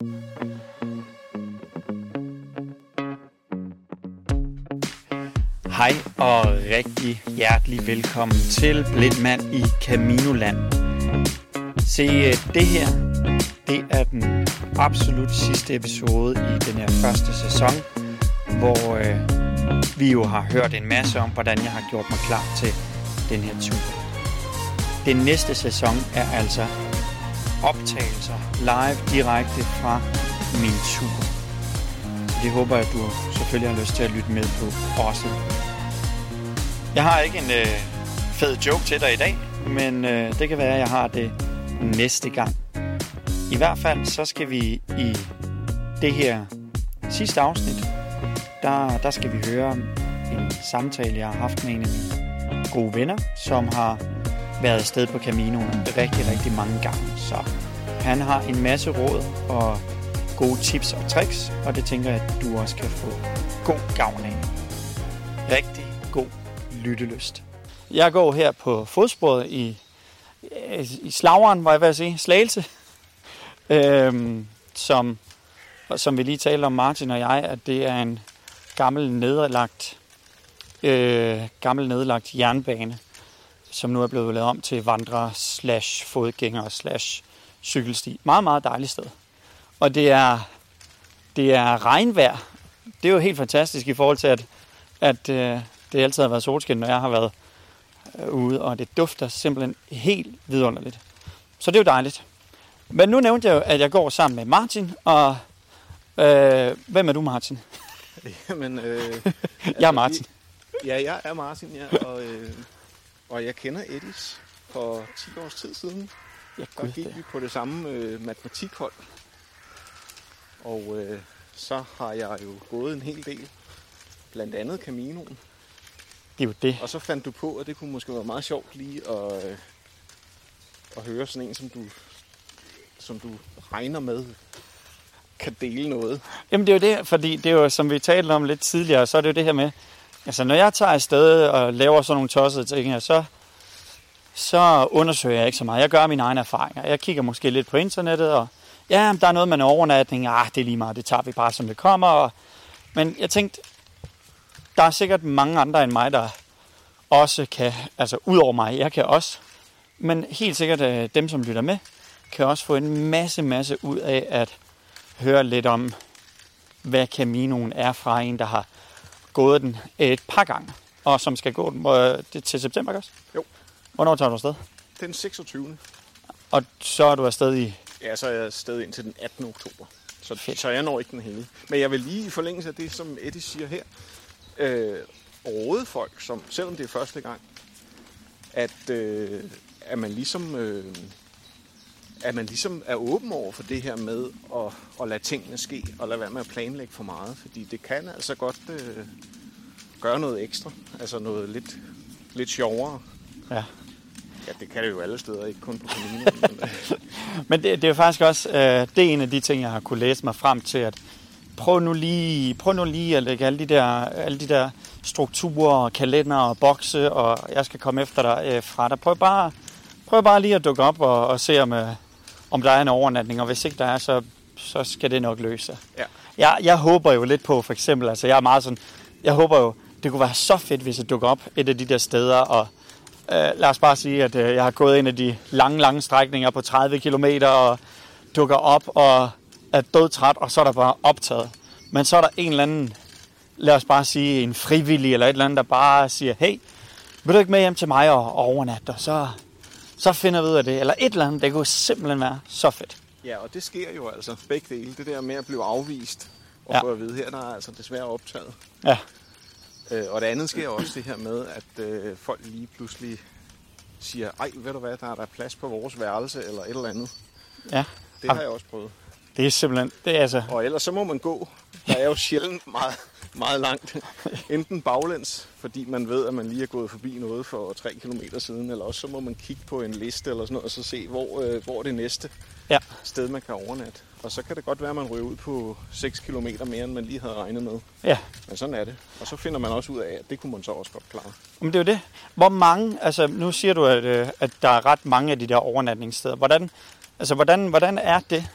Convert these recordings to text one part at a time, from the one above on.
Hej og rigtig hjertelig velkommen til Blindmand i Caminoland. Se, øh, det her, det er den absolut sidste episode i den her første sæson, hvor øh, vi jo har hørt en masse om, hvordan jeg har gjort mig klar til den her tur. Den næste sæson er altså optagelser live direkte fra min tur. Det håber jeg, du selvfølgelig har lyst til at lytte med på også. Jeg har ikke en øh, fed joke til dig i dag, men øh, det kan være, at jeg har det næste gang. I hvert fald så skal vi i det her sidste afsnit, der, der skal vi høre en samtale, jeg har haft med en af mine gode venner, som har været afsted på Caminoen rigtig, rigtig mange gange. Så han har en masse råd og gode tips og tricks, og det tænker jeg, at du også kan få god gavn af. Rigtig god lyttelyst. Jeg går her på fodsporet i, i slageren, var jeg ved at sige, Slagelse, øhm, som, som vi lige talte om, Martin og jeg, at det er en gammel nedlagt, øh, gammel nedlagt jernbane, som nu er blevet lavet om til vandre slash fodgænger slash cykelsti. Meget, meget dejligt sted. Og det er, det er regnvejr. Det er jo helt fantastisk i forhold til, at, at øh, det altid har været solskin, når jeg har været øh, ude, og det dufter simpelthen helt vidunderligt. Så det er jo dejligt. Men nu nævnte jeg jo, at jeg går sammen med Martin, og øh, hvem er du, Martin? Jamen, øh, jeg er Martin. Ja, jeg er Martin, ja, og, øh, og jeg kender Edis for 10 års tid siden. Ja, Der gik vi på det samme øh, matematikhold. Og øh, så har jeg jo gået en hel del, blandt andet Caminoen. Det er jo det. Og så fandt du på, at det kunne måske være meget sjovt lige at, øh, at høre sådan en, som du, som du regner med kan dele noget. Jamen det er jo det, fordi det er jo, som vi talte om lidt tidligere, så er det jo det her med, altså når jeg tager afsted og laver sådan nogle tossede ting, så, så undersøger jeg ikke så meget. Jeg gør mine egne erfaringer. Jeg kigger måske lidt på internettet, og ja, der er noget med en overnatning, ah, det er lige meget, det tager vi bare som det kommer. Og, men jeg tænkte, der er sikkert mange andre end mig, der også kan, altså ud over mig, jeg kan også, men helt sikkert øh, dem, som lytter med, kan også få en masse, masse ud af at høre lidt om, hvad Caminoen er fra en, der har gået den et par gange, og som skal gå den øh, det til september, ikke også? Jo. Hvornår tager du afsted? Den 26. Og så er du afsted i... Ja, så er jeg afsted indtil den 18. oktober. Så, Fedt. så jeg når ikke den hele. Men jeg vil lige i forlængelse af det, som Eddie siger her, øh, råde folk, som, selvom det er første gang, at, øh, at man ligesom... Øh, at man ligesom er åben over for det her med at, at lade tingene ske, og lade være med at planlægge for meget. Fordi det kan altså godt øh, gøre noget ekstra. Altså noget lidt, lidt sjovere. Ja. Ja, det kan det jo alle steder, ikke kun på kommunen. men, øh, Men det, det er jo faktisk også, øh, det er en af de ting, jeg har kunne læse mig frem til, at prøv nu lige, prøv nu lige at lægge alle de der, alle de der strukturer, og kalender og bokse, og jeg skal komme efter dig øh, fra dig. Prøv bare, prøv bare lige at dukke op og, og se, om, øh, om der er en overnatning, og hvis ikke der er, så, så skal det nok løse sig. Ja. Jeg, jeg håber jo lidt på, for eksempel, altså jeg er meget sådan, jeg håber jo, det kunne være så fedt, hvis jeg dukker op et af de der steder, og øh, lad os bare sige, at øh, jeg har gået en af de lange, lange strækninger på 30 km, og dukker op og er dødtræt, og så er der bare optaget. Men så er der en eller anden, lad os bare sige, en frivillig eller et eller andet, der bare siger, hey, vil du ikke med hjem til mig og, og overnatte, og så, så finder vi ud af det. Eller et eller andet, det kunne simpelthen være så fedt. Ja, og det sker jo altså begge dele. Det der med at blive afvist og Ja. få at vide, her der er altså desværre optaget. Ja, Øh, og det andet sker også det her med, at øh, folk lige pludselig siger, ej, ved du hvad, der er der plads på vores værelse, eller et eller andet. ja. Det har jeg også prøvet. Det er simpelthen, det er altså, Og ellers så må man gå. Der er jo sjældent meget, meget langt. Enten baglæns, fordi man ved, at man lige er gået forbi noget for 3 km siden, eller også så må man kigge på en liste eller sådan noget, og så se, hvor, øh, hvor det næste ja. sted, man kan overnatte. Og så kan det godt være, at man ryger ud på 6 km mere, end man lige havde regnet med. Ja, Men sådan er det. Og så finder man også ud af, at det kunne man så også godt klare. men det er jo det. Hvor mange, altså nu siger du, at, øh, at der er ret mange af de der overnatningssteder. Hvordan, altså, hvordan, hvordan er det?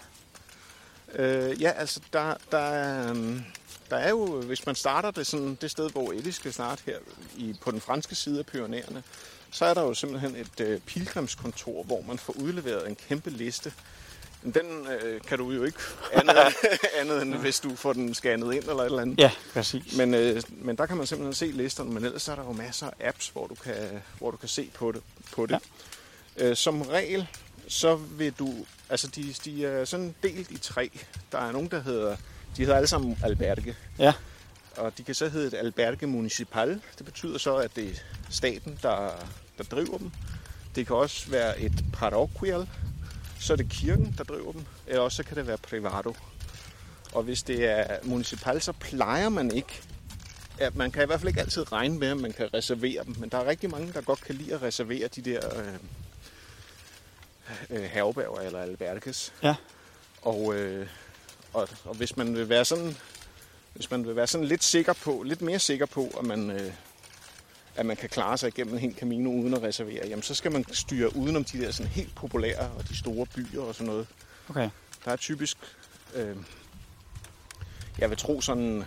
Øh, ja, altså, der, der, er, øhm, der er jo, hvis man starter det, sådan, det sted, hvor Eddie skal starte her, i, på den franske side af Pyrenæerne, så er der jo simpelthen et øh, pilgrimskontor, hvor man får udleveret en kæmpe liste. Men Den øh, kan du jo ikke andet, andet end hvis du får den scannet ind eller et eller andet. Ja, præcis. Men, øh, men der kan man simpelthen se listerne, men ellers er der jo masser af apps, hvor du kan, hvor du kan se på det. På det. Ja. Øh, som regel, så vil du... Altså, de, de er sådan delt i tre. Der er nogen, der hedder... De hedder alle sammen alberge. Ja, Og de kan så hedde et alberge municipal. Det betyder så, at det er staten, der, der driver dem. Det kan også være et parochial. Så er det kirken, der driver dem. Eller også så kan det være privado. Og hvis det er municipal, så plejer man ikke... Ja, man kan i hvert fald ikke altid regne med, at man kan reservere dem. Men der er rigtig mange, der godt kan lide at reservere de der øh, øh, herberger eller alberges. ja, Og, øh, og, og hvis man vil være sådan, hvis man vil være sådan lidt sikker på, lidt mere sikker på, at man, øh, at man kan klare sig igennem en hel Camino uden at reservere, jamen så skal man styre udenom de der sådan helt populære og de store byer og sådan noget. okay. Der er typisk, øh, jeg vil tro sådan,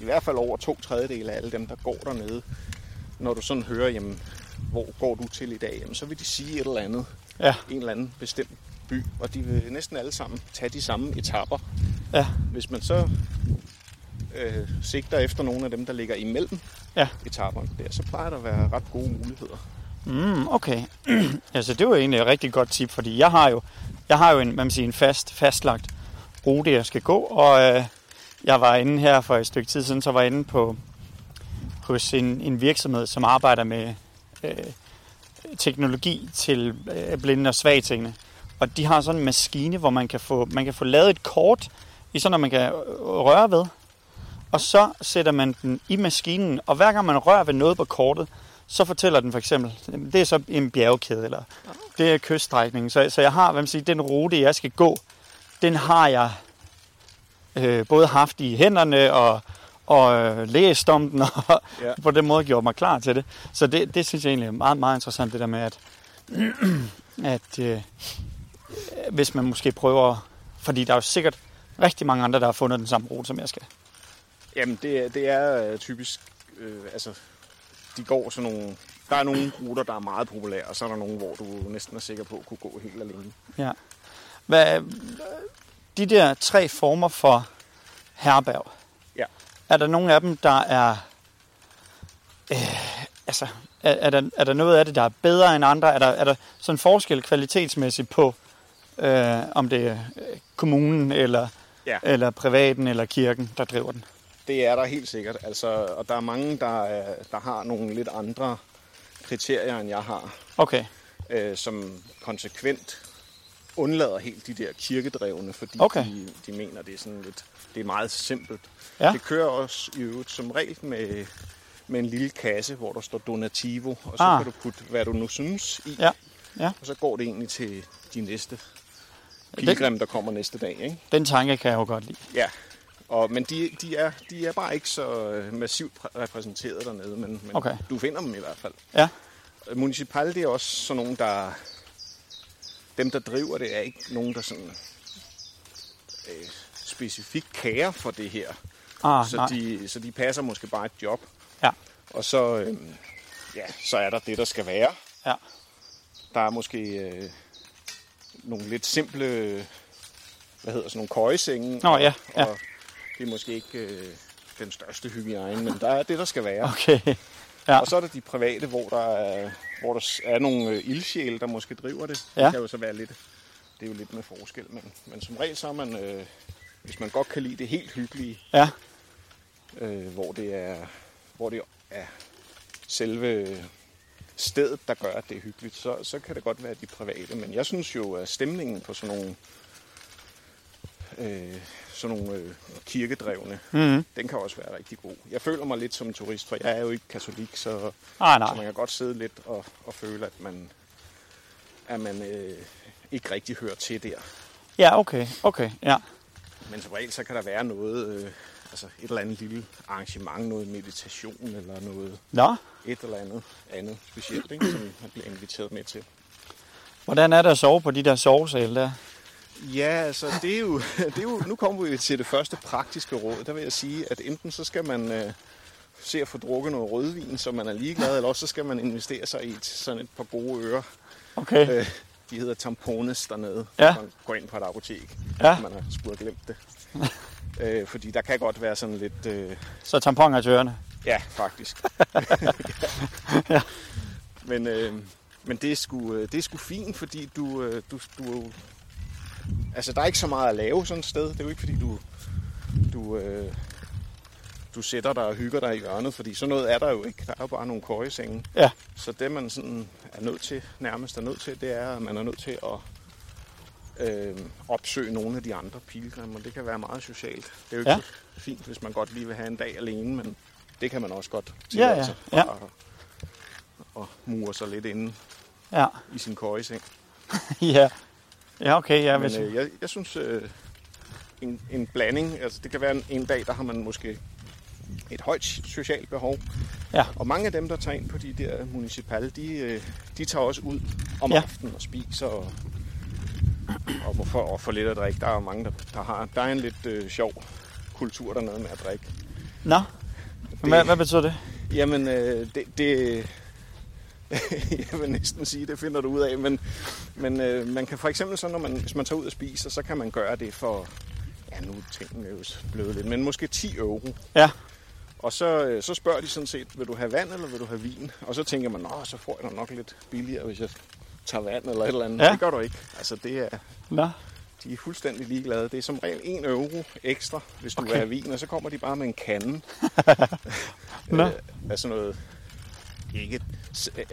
i hvert fald over to tredjedele af alle dem, der går dernede, når du sådan hører, jamen, hvor går du til i dag, jamen, så vil de sige et eller andet Ja, en eller anden bestemt by, og de vil næsten alle sammen tage de samme etapper. ja, Hvis man så øh, sigter efter nogle af dem, der ligger imellem ja. etaperne der, så plejer der at være ret gode muligheder. Mm, okay. altså, det var egentlig et rigtig godt tip, fordi jeg har jo, jeg har jo en, man siger, en fast, fastlagt rute, jeg skal gå, og øh, jeg var inde her for et stykke tid siden, så var jeg inde på hos en, en virksomhed, som arbejder med øh, teknologi til øh, blinde og svagtingene. Og de har sådan en maskine, hvor man kan få, man kan få lavet et kort, i sådan, at man kan øh, røre ved. Og så sætter man den i maskinen, og hver gang man rører ved noget på kortet, så fortæller den for eksempel, det er så en bjergkæde, eller det er kyststrækningen. Så, så jeg har, hvad man siger, den rute, jeg skal gå, den har jeg øh, både haft i hænderne og, og øh, læst om den, og Ja. ja. på den måde gjort mig klar til det. Så det, det synes jeg egentlig er meget, meget interessant, det der med, at, at øh, hvis man måske prøver, fordi der er jo sikkert rigtig mange andre, der har fundet den samme rute, som jeg skal. Jamen, det, er- det er øh, typisk, øh, altså, de går sådan nogle, der er nogle ruter, der er meget populære, og så er der nogle, hvor du næsten er sikker på at kunne gå helt alene. Ja. Hvad, de der tre former for herberg, Ja. er der nogle af dem, der er... Øh, altså, er, er, der, er der noget af det, der er bedre end andre? Er der, er der sådan forskel kvalitetsmæssigt på, øh, om det er øh, kommunen, eller, Ja. eller privaten, eller kirken, der driver den? Det er der helt sikkert, altså, og der er mange, der, er, der har nogle lidt andre kriterier, end jeg har. Okay, øh, som konsekvent undlader helt de der kirkedrevne, fordi Okay. de, de mener, det er sådan lidt, det er meget simpelt. Ja. Det kører også i øvrigt som regel med, med en lille kasse, hvor der står donativo, og så Ah. kan du putte, hvad du nu synes i, Ja. Ja. og så går det egentlig til de næste pilgrim, der kommer næste dag. Ikke? den tanke kan jeg jo godt lide. Ja, og, men de, de, er, de er bare ikke så øh, massivt præ- repræsenteret dernede, men, men Okay. du finder dem i hvert fald. Ja, Municipal, det er også sådan nogen, der... Dem, der driver det, er ikke nogen, der sådan... Øh, specifikt kære for det her. ah, så, nej. de, så de passer måske bare et job. Ja. Og så, øh, ja, så er der det, der skal være. Ja. Der er måske øh, nogle lidt simple... Hvad hedder sådan nogle køjesenge. Nå, ja, ja. Og det er måske ikke øh, den største hygiejne, men der er det, der skal være. Okay, Ja. Og så er der de private, hvor der er, hvor der er nogle øh, ildsjæle, der måske driver det. Ja. Det kan jo så være lidt, det er jo lidt med forskel, men, men som regel så er man, øh, hvis man godt kan lide det helt hyggelige, ja, øh, hvor det er, hvor det er selve stedet, der gør, at det er hyggeligt, så, så kan det godt være de private. Men jeg synes jo, at stemningen på sådan nogle, øh, sådan nogle øh, kirkedrevne, mm-hmm. den kan også være rigtig god. Jeg føler mig lidt som en turist, for jeg er jo ikke katolik, så, ah, så nej. man kan godt sidde lidt og, og føle, at man, at man øh, ikke rigtig hører til der. Ja, okay, okay, ja. Men som regel, så kan der være noget, øh, altså et eller andet lille arrangement, noget meditation eller noget Nå, et eller andet andet specielt, ikke, som man bliver inviteret med til. hvordan er det at sove på de der sovesale der? Ja, altså det er, jo, det er jo, nu kommer vi til det første praktiske råd. Der vil jeg sige, at enten så skal man øh, se at få drukket noget rødvin, så man er ligeglad, eller også så skal man investere sig i et, sådan et par gode ører. Okay. Øh, de hedder tampones dernede, Ja. man går ind på et apotek. Ja. Man har sgu have glemt det. øh, fordi der kan godt være sådan lidt... Øh, Så tamponer til ørerne. ja, faktisk. Men, øh, men det, er sgu, øh, det er sgu fint, fordi du, øh, du, du... Altså, der er ikke så meget at lave sådan et sted. Det er jo ikke, fordi du... Du, øh, du sætter dig og hygger dig i hjørnet, fordi sådan noget er der jo ikke. Der er jo bare nogle køjesenge. Ja. Så det, man sådan er nødt til, nærmest er nødt til, det er, at man er nødt til at øh, opsøge nogle af de andre pilgrimme, og det kan være meget socialt. Det er jo ikke Ja. ja. så fint, hvis man godt lige vil have en dag alene, men det kan man også godt Ja, tillade ja, sig ja. bare at- og mure sig lidt inde Ja. i sin køjeseng. ja. Ja, okay. Ja, Men hvis... øh, jeg, jeg synes, øh, en, en blanding, altså det kan være en, en dag, der har man måske et højt socialt behov. Ja. Og mange af dem, der tager ind på de der municipale, de, øh, de tager også ud om Ja. ja. aftenen og spiser og, og for, og for lidt at drikke. Der er mange, der, der har der er en lidt øh, sjov kultur dernede med at drikke. Nå, hvad, hvad betyder det? Jamen, øh, det, det jeg vil næsten sige, det finder du ud af, men, men øh, man kan for eksempel så, når man, hvis man tager ud og spiser, så kan man gøre det for, ja nu er tingene jo blevet lidt, men måske 10 euro. Ja. Og så, øh, så spørger de sådan set, vil du have vand eller vil du have vin? Og så tænker man, nå, så får jeg nok lidt billigere, hvis jeg tager vand eller et eller andet. Ja. Det gør du ikke. Altså, det er, Nå, de er fuldstændig ligeglade. Det er som regel 1 euro ekstra, hvis du Okay. have vin, og så kommer de bare med en kande. Nå. øh, af sådan noget... Ikke,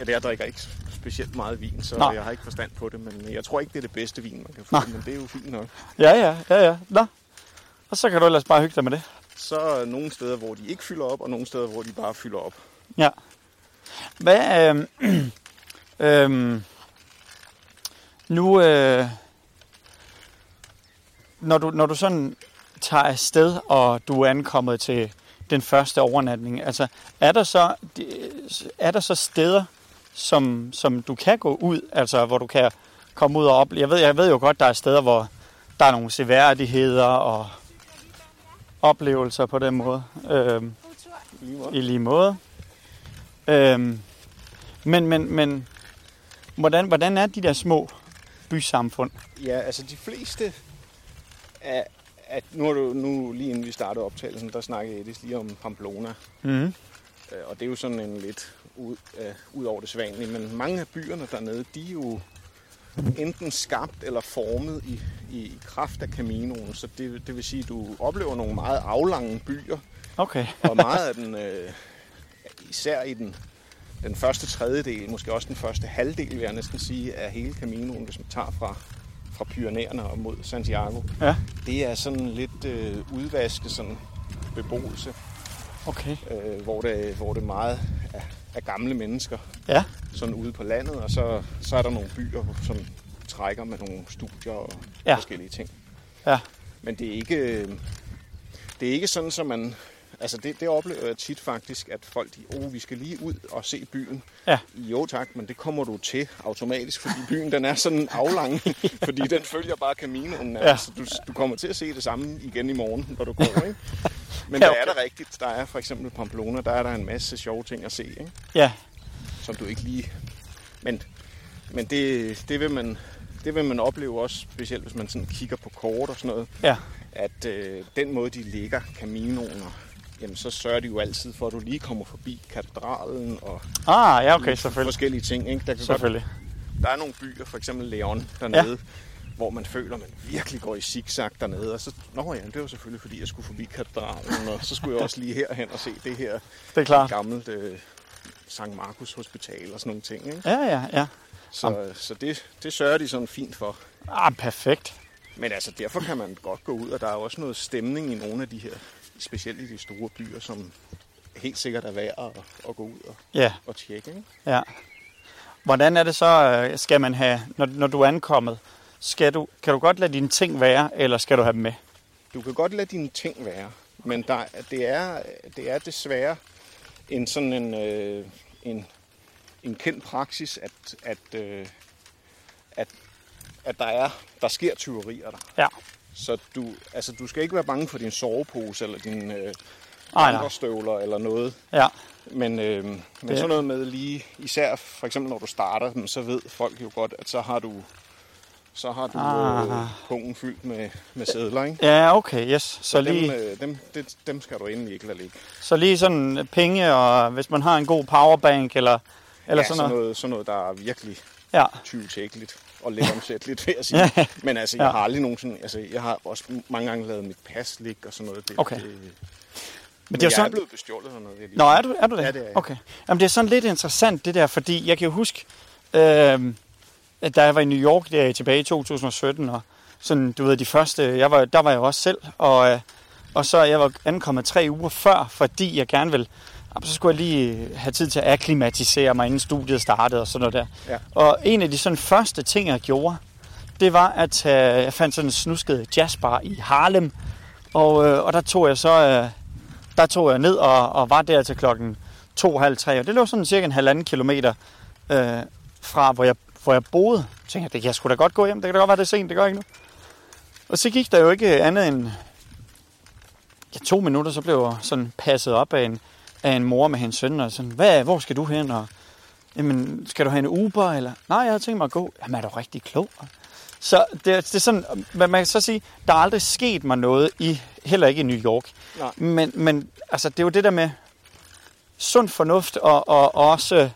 jeg drikker ikke specielt meget vin, så Nå. jeg har ikke forstand på det, men jeg tror ikke, det er det bedste vin, man kan få, Nå. men det er jo fint nok. ja, ja, ja, ja. Nå. Og så kan du ellers bare hygge dig med det. Så er nogle steder, hvor de ikke fylder op, og nogle steder, hvor de bare fylder op. Ja. Hvad, øhm, øhm, nu, øh, når, du, når du sådan tager afsted, og du er ankommet til den første overnatning, altså, er der så, er der så steder, som, som du kan gå ud, altså, hvor du kan komme ud og opleve? Jeg ved, jeg ved jo godt, der er steder, hvor der er nogle seværdigheder og oplevelser på den måde. Øhm, i lige måde. Øhm, men, men, men hvordan, hvordan er de der små bysamfund? Ja, altså de fleste af, at nu, har du, nu lige inden vi startede optagelsen, der snakkede Edis lige om Pamplona. Mm. Øh, Og det er jo sådan en lidt ud, øh, ud over det svanlige. Men mange af byerne dernede, de er jo enten skabt eller formet i, i, i kraft af Caminoen. Så det, det vil sige, at du oplever nogle meget aflange byer. Okay. Og meget af den, øh, især i den, den første tredjedel, måske også den første halvdel, vil jeg næsten sige, af hele Caminoen, hvis man tager fra, fra Pyrenæerne og mod Santiago. Ja. Det er sådan lidt øh, udvasket sådan beboelse Okay. øh, hvor, det, hvor det meget er, er gamle mennesker, Ja. sådan ude på landet, og så, så er der nogle byer, som trækker med nogle studier og Ja. forskellige ting. Ja. Men det er ikke, øh, det er ikke sådan, som man... Altså det, det oplever jeg tit faktisk, at folk de, oh, vi skal lige ud og se byen. Ja. Jo tak, men det kommer du til automatisk, fordi byen den er sådan aflang, fordi den følger bare Caminoen. Ja. Ja. Så du, du kommer til at se det samme igen i morgen, når du går, ikke? Men Ja, ja, okay. der er der rigtigt. Der er for eksempel Pamplona, der er der en masse sjove ting at se, ikke? Ja. som du ikke lige... Men, men det, det, vil man, det vil man opleve også, specielt hvis man sådan kigger på kort og sådan noget, Ja. at øh, den måde, de ligger Caminoen, og, jamen, så sørger de jo altid for, at du lige kommer forbi katedralen og Ah, ja, okay, selvfølgelig. forskellige ting. Ikke? Der, kan godt, Selvfølgelig. der er nogle byer, for eksempel Leon dernede, ja. hvor man føler, at man virkelig går i zigzag dernede. Og så, nå ja, det var selvfølgelig, fordi jeg skulle forbi katedralen, og så skulle jeg også lige herhen og se det her Det er klart. gammelt øh, Sankt Markus Hospital og sådan nogle ting. Ikke? Ja, ja, ja. Så, så det, det sørger de sådan fint for. Ah, perfekt. Men altså, derfor kan man godt gå ud, og der er også noget stemning i nogle af de her, specielt i de store byer, som helt sikkert er værd at, at gå ud og, Ja, og tjekke. Ikke? ja. Hvordan er det så, øh, skal man have, når, når du er ankommet, skal du, kan du godt lade dine ting være, eller skal du have dem med? Du kan godt lade dine ting være, men der, det, er, det er desværre en sådan en, øh, en, en kendt praksis, at, at, øh, at, at der er der sker tyverier der. Ja. Så du, altså, du skal ikke være bange for din sovepose eller dine øh, nej. støvler eller noget. Ja. Men, øh, men Det- sådan noget med lige, især for eksempel når du starter dem, så ved folk jo godt, at så har du så har du Ah. øh, pungen fyldt med, med sædler, ikke? Ja, okay, yes. Så Dem, lige, øh, dem, det, dem skal du endelig ikke lade ligge. så lige sådan penge, og hvis man har en god powerbank, eller, eller ja, sådan noget. noget. Sådan noget, der er virkelig Ja, tyvtæggeligt og let omsætteligt, vil jeg sige. Men altså, jeg Ja. har aldrig nogensinde... Altså, jeg har også mange gange lavet mit pas ligge og sådan noget. Det, Okay. Det, men men det er jeg sådan... er blevet bestjålet eller noget. jeg lige Nå, er du, er du det? Ja, det er jeg. Okay. Jamen, det er sådan lidt interessant, det der, fordi jeg kan jo huske, øh, at da jeg var i New York der tilbage i 2017, og sådan, du ved, de første, jeg var, der var jeg også selv, og, øh, og så jeg var ankommet tre uger før, fordi jeg gerne ville, jamen, så skulle jeg lige have tid til at akklimatisere mig, inden studiet startede og sådan noget der. Ja. Og en af de sådan første ting, jeg gjorde, det var, at øh, jeg fandt sådan en snusket jazzbar i Harlem, og, øh, og der tog jeg så, øh, der tog jeg ned og, og var der til klokken to, halv tre, og det lå sådan cirka en halvanden kilometer øh, fra, hvor jeg, hvor jeg boede. Så tænkte jeg, det kan jeg sgu da godt gå hjem, det kan da godt være, det er sent, det gør ikke nu. Og så gik der jo ikke andet end ja, to minutter, så blev jeg sådan passet op af en, af en mor med hendes søn, og sådan, Hvad, hvor skal du hen? Og, Jamen, skal du have en Uber? Eller, nej, jeg har tænkt mig at gå. Jamen, er du rigtig klog? Så det, det er sådan, man kan så sige, der er aldrig sket mig noget i, heller ikke i New York. Nej. Men, men altså, det er jo det der med sund fornuft og, og også,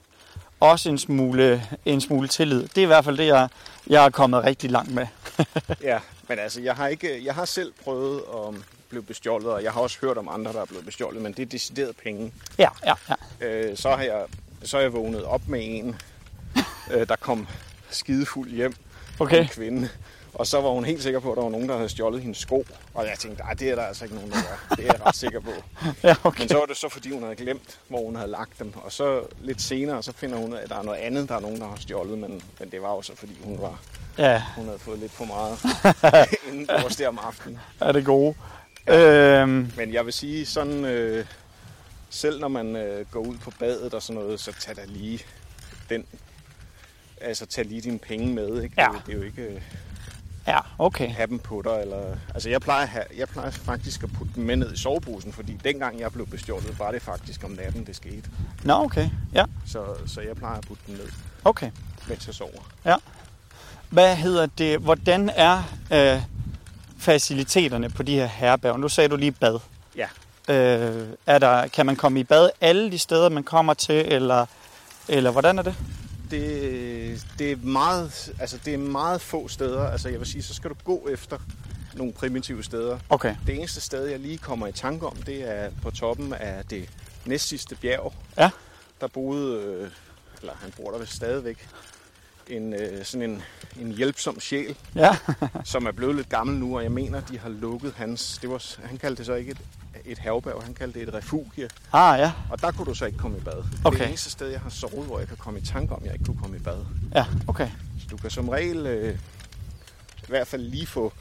også en, smule, en smule tillid. Det er i hvert fald det, jeg, jeg er kommet rigtig langt med. Ja, men altså, jeg har, ikke, jeg har selv prøvet at blive bestjålet, og jeg har også hørt om andre, der er blevet bestjålet, men det er decideret penge. Ja, ja, ja. Øh, så, har jeg, så er jeg vågnet op med en, øh, der kom skidefuld hjem. Okay. En kvinde. Og så var hun helt sikker på, at der var nogen, der havde stjålet hendes sko. Og jeg tænkte, nej, det er der altså ikke nogen, der gør. Det er jeg ret sikker på. ja okay. Men så var det så, fordi hun havde glemt, hvor hun havde lagt dem. Og så lidt senere, så finder hun at der er noget andet, der er nogen, der har stjålet. Men, men det var jo så, fordi hun, var, Ja, hun havde fået lidt for meget inden det der om aftenen. er det gode. Øhm, Men jeg vil sige sådan, øh, selv når man øh, går ud på badet og sådan noget, så tag da lige den, altså tag lige dine penge med, ikke? Ja. Det, er jo- det er jo ikke øh, ja, okay. have dem på dig, eller, altså jeg plejer, have, jeg plejer faktisk at putte dem med ned i soveposen, fordi dengang jeg blev bestjålet, var det faktisk om natten, det skete. Nå, okay. Ja, Så, så jeg plejer at putte dem ned, okay. mens jeg sover. Ja. Hvad hedder det? Hvordan er øh, faciliteterne på de her herberger? Nu sagde du lige bad. Ja. Øh, er der, kan man komme i bad alle de steder, man kommer til, eller, eller hvordan er det? Det, det, er meget, altså det er meget få steder. Altså jeg vil sige, så skal du gå efter nogle primitive steder. Okay. Det eneste sted, jeg lige kommer i tanke om, det er på toppen af det næstsidste bjerg. Ja. Der boede, øh, eller han bor der vist stadigvæk, en, øh, sådan en, en hjælpsom sjæl, Ja. som er blevet lidt gammel nu, og jeg mener, de har lukket hans... Det var, han kaldte det så ikke et, et herberg, han kaldte det et refugie. ah, ja. Og der kunne du så ikke komme i bad. Det er Okay. det eneste sted, jeg har sovet, hvor jeg kan komme i tanke om, jeg ikke kunne komme i bad. Ja, okay. Så du kan som regel øh, i hvert fald lige få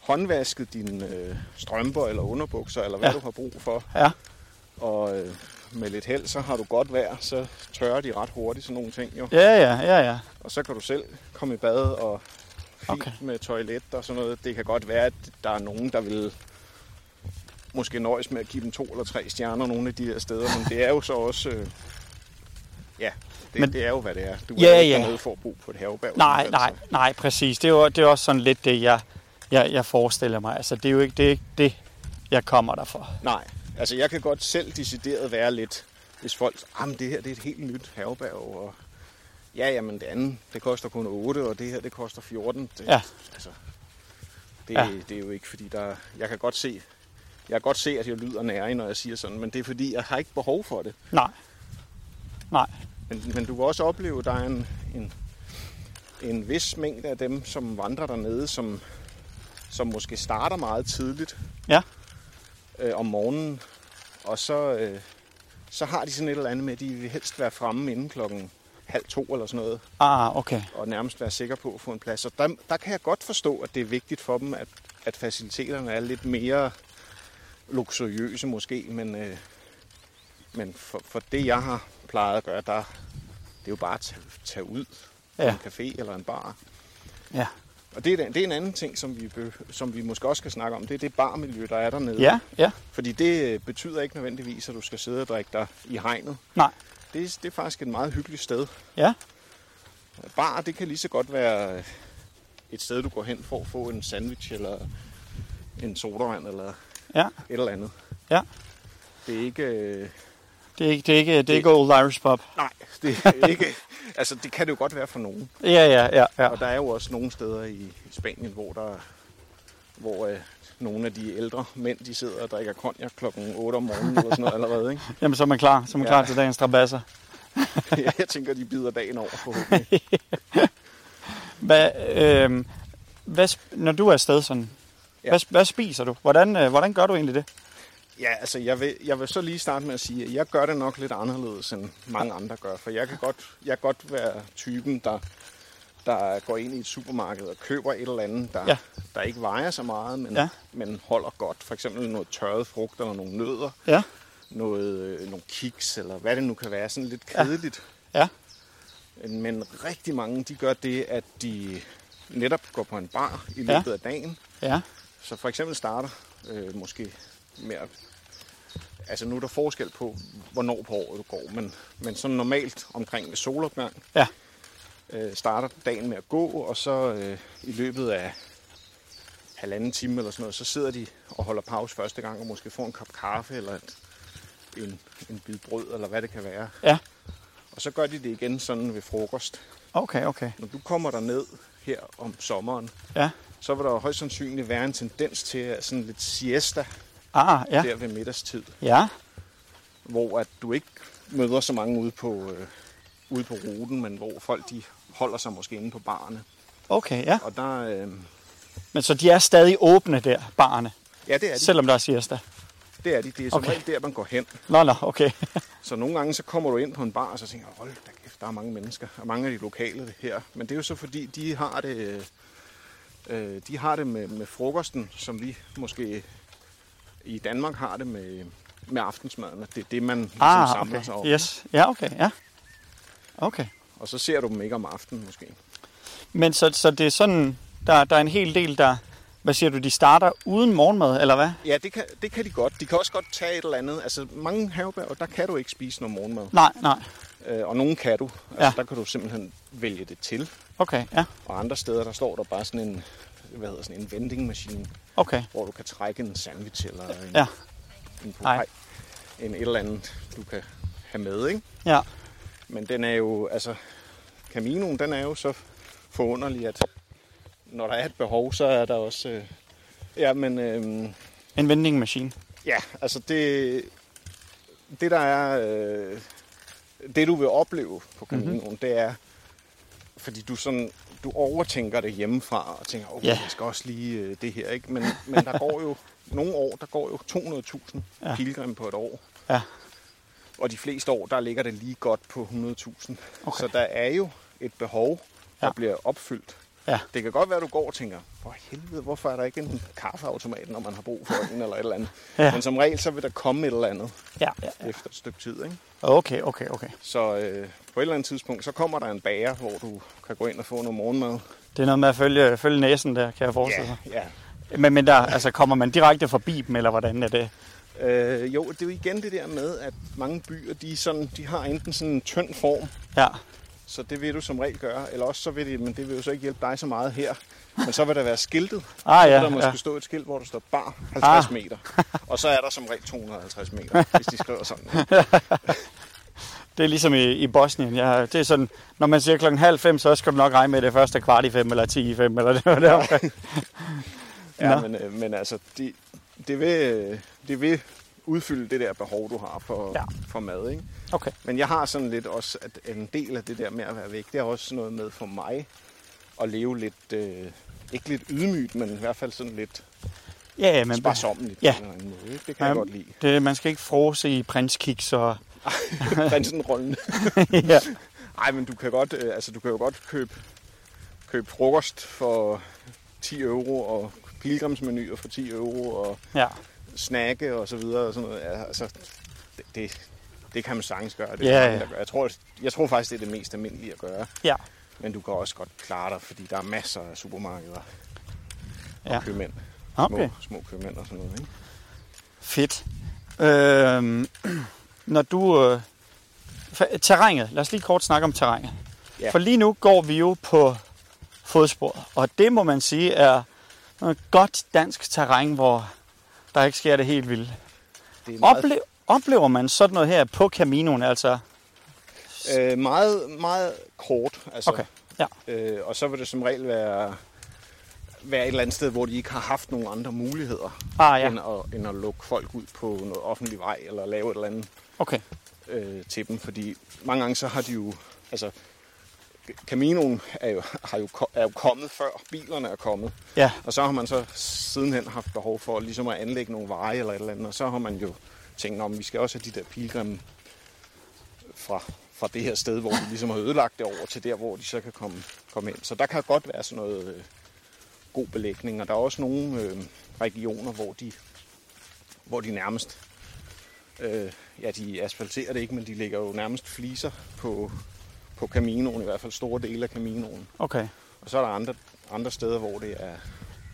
håndvasket dine øh, strømper eller underbukser, eller hvad ja. du har brug for. Ja. Og øh, med lidt held, så har du godt vejr, så tørrer de ret hurtigt sådan nogle ting jo. Ja, ja, ja, ja. Og så kan du selv komme i bad og fint Okay. med toilet og sådan noget. Det kan godt være, at der er nogen, der vil måske nøjes med at give dem to eller tre stjerner nogle af de her steder, men det er jo så også... Øh, ja, det, Men- det er jo, hvad det er. Du Ja, er ikke ja. noget for at bo på et herberg. Nej, nej, så- nej, præcis. Det er jo, det er også sådan lidt det, jeg, jeg, jeg forestiller mig. Altså, det er jo ikke det, er ikke det jeg kommer der for. Nej, altså jeg kan godt selv decideret være lidt, hvis folk, jamen det her det er et helt nyt herberg, og ja, jamen det andet, det koster kun 8, og det her, det koster 14. Det, Ja. Altså, det, ja. det er jo ikke fordi, der, jeg kan godt se, jeg kan godt se, at jeg lyder nærig, når jeg siger sådan, men det er fordi, jeg har ikke behov for det. Nej. Nej. Men, men du vil også opleve, at der er en, en, en vis mængde af dem, som vandrer dernede, som, som måske starter meget tidligt Ja. Øh, om morgenen, og så, øh, så har de sådan et eller andet med, at de vil helst være fremme inden klokken halv to eller sådan noget, Ah, okay. og nærmest være sikker på at få en plads. Og der, der kan jeg godt forstå, at det er vigtigt for dem, at, at faciliteterne er lidt mere luksuriøse måske, men, øh, men for, for det, jeg har plejet at gøre, der, det er jo bare at tage, tage ud Ja. en café eller en bar. Ja. Og det er, det er en anden ting, som vi, som vi måske også skal snakke om. Det er det barmiljø, der er dernede. Ja, ja. Fordi det øh, betyder ikke nødvendigvis, at du skal sidde og drikke dig i hegnet. Nej. Det, er- det er faktisk et meget hyggeligt sted. Ja. Bar, det kan lige så godt være et sted, du går hen for at få en sandwich eller en sodavand eller Ja. et eller andet. Ja. Det er ikke... Det er ikke, det er ikke, det er ikke Old Irish Pub. Nej, det er ikke... altså, det kan det jo godt være for nogen. Ja, ja, ja, ja. Og der er jo også nogle steder i Spanien, hvor der hvor øh, nogle af de ældre mænd, de sidder og drikker cognac klokken 8 om morgenen eller sådan noget allerede. Ikke? Jamen, så er man klar. Så er man Ja. klar til dagens strabasser. Jeg tænker, de bider dagen over forhåbentlig. Hvad, øh, hvad, når du er afsted sådan, Ja. hvad, hvad spiser du? Hvordan, øh, hvordan gør du egentlig det? Ja, altså jeg vil, jeg vil så lige starte med at sige, at jeg gør det nok lidt anderledes, end mange andre gør. For jeg kan godt, jeg kan godt være typen, der, der går ind i et supermarked og køber et eller andet, der, Ja. ja. der ikke vejer så meget, men, Ja. ja. men holder godt. For eksempel noget tørret frugt eller nogle nødder, Ja, noget, øh, nogle kiks, eller hvad det nu kan være. Sådan lidt Ja. kedeligt. ja, Men rigtig mange, de gør det, at de netop går på en bar i løbet Ja. af dagen. ja, Så for eksempel starter øh, måske med at... Altså nu er der forskel på, hvornår på året du går, men, men sådan normalt omkring ved solopgang ja, øh, starter dagen med at gå, og så øh, i løbet af halvanden time eller sådan noget, så sidder de og holder pause første gang, og måske får en kop kaffe eller et, en, en bid brød, eller hvad det kan være. ja. Og så gør de det igen sådan ved frokost. Okay, okay. Når du kommer der ned her om sommeren, Ja. så vil der højst sandsynligt være en tendens til sådan lidt siesta Ah, ja, der ved middagstid, ja, hvor at du ikke møder så mange ude på, øh, ude på ruten, men hvor folk de holder sig måske inde på barne. okay, ja. Og der, øh, Men så de er stadig åbne der, barne, ja, det er de. selvom der er siesta? Det er de. Det er som Okay. regel der, man går hen. Nå, nå, okay. Så nogle gange så kommer du ind på en bar, og så tænker hold da kæft, der er mange mennesker, og mange af de lokale her. Men det er jo så fordi, de har det, øh, de har det med, med frokosten, som vi måske i Danmark har det med, med aftensmaden. at Det er det, man ligesom Ah, samler okay. sig om. Yes. Ja, okay, ja. Okay. Og så ser du dem ikke om aftenen måske. Men så, så det er sådan, der, der er en hel del, der, hvad siger du, de starter uden morgenmad, eller hvad? Ja, det kan, det kan de godt. De kan også godt tage et eller andet. Altså, mange havebager, der kan du ikke spise noget morgenmad. Nej, nej. Øh, og nogle kan du. Altså, Ja. Der kan du simpelthen vælge det til. Okay, ja. Og andre steder, der står der bare sådan en, hvad hedder sådan en vending machine, Okay. hvor du kan trække en sandwich eller en, Ja. en, pie, en et eller andet, du kan have med, ikke? Ja. Men den er jo, altså, Caminoen, den er jo så forunderlig, at når der er et behov, så er der også... Øh, ja, men... Øh, En vending machine. Ja, altså det, det der er, øh, det du vil opleve på Caminoen, Mhm. mm-hmm. det er, fordi du sådan, du overtænker det hjemmefra og tænker, okay, Ja. jeg skal også lige øh, det her, ikke? Men, men der går jo, nogle år, der går jo 200.000 Ja. pilgrim på et år. Ja. Og de fleste år, der ligger det lige godt på 100.000. Okay. Så der er jo et behov, der Ja. bliver opfyldt. Ja. Det kan godt være, at du går og tænker, for helvede, hvorfor er der ikke en kaffeautomat, når man har brug for en eller et eller andet. Ja. Men som regel, så vil der komme et eller andet Ja, ja, ja. efter et stykke tid. Ikke? Okay, okay, okay. Så øh, på et eller andet tidspunkt, så kommer der en bager, hvor du kan gå ind og få noget morgenmad. Det er noget med at følge, følge næsen der, kan jeg forestille mig. ja. Men, men der, altså, kommer man direkte forbi dem, eller hvordan er det? Øh, jo, det er jo igen det der med, at mange byer, de, sådan, de har enten sådan en tynd form, Ja, så det vil du som regel gøre, eller også så vil det, men det vil jo så ikke hjælpe dig så meget her. Men så vil der være skiltet. Ah, så ja, vil der måske ja. stå et skilt, hvor der står bar 50 Ah. meter. Og så er der som regel 250 meter, hvis de skriver sådan. det er ligesom i, i Bosnien. Ja, det er sådan, når man siger klokken halv fem, så skal du nok regne med, at det første kvart i fem, eller ti i fem, eller det var der. Ja, men, øh, men altså, det, det, vil, det vil udfylde det der behov, du har for, Ja. for mad. Ikke? Okay. Men jeg har sådan lidt også, at en del af det der med at være væk, det er også noget med for mig at leve lidt, øh, ikke lidt ydmygt, men i hvert fald sådan lidt Ja, ja, men sparsommeligt Ja. på en eller anden måde. Ikke? Det kan Ja, jeg godt lide. det, man skal ikke frose i prinskiks og... Prinsenrollen. ja. Nej, men du kan, godt, øh, altså, du kan jo godt købe, købe frokost for 10 euro, og pilgrimsmenuer for 10 euro, og ja. snakke og så videre. Og sådan noget. Ja, altså, det, det, det kan man sagtens gøre. Det er Ja, mange, ja. gør. Jeg, tror, jeg tror faktisk, det er det mest almindelige at gøre. Ja. Men du kan også godt klare dig, fordi der er masser af supermarkeder Ja. og købmænd. Okay. Små, små købmænd og sådan noget. Ikke? Fedt. Øhm, når du... Øh, terrænet. Lad os lige kort snakke om terrænet. Ja. For lige nu går vi jo på fodsporet, og det må man sige er noget godt dansk terræn, hvor der ikke sker det helt vildt. Det er meget, Ople- oplever man sådan noget her på Caminoen, altså? øh, meget, meget kort. Altså, Okay, ja. øh, og så vil det som regel være, være et eller andet sted, hvor de ikke har haft nogen andre muligheder, Ah ja, end, at, end at lukke folk ud på noget offentlig vej, eller lave et eller andet okay. øh, til dem. Fordi mange gange så har de jo... Altså, Caminoen er jo, har jo, er jo kommet før bilerne er kommet. Ja, Og så har man så sidenhen haft behov for ligesom at anlægge nogle veje eller et eller andet. Og så har man jo tænkt, om vi skal også have de der pilgrimme fra, fra det her sted, hvor de ligesom har ødelagt det over til der, hvor de så kan komme, komme ind. Så der kan godt være sådan noget øh, god belægning. Og der er også nogle øh, regioner, hvor de, hvor de nærmest... Øh, ja, de asfalterer det ikke, men de lægger jo nærmest fliser på, på Caminoen, i hvert fald store dele af Caminoen. okay. Og så er der andre, andre steder, hvor det er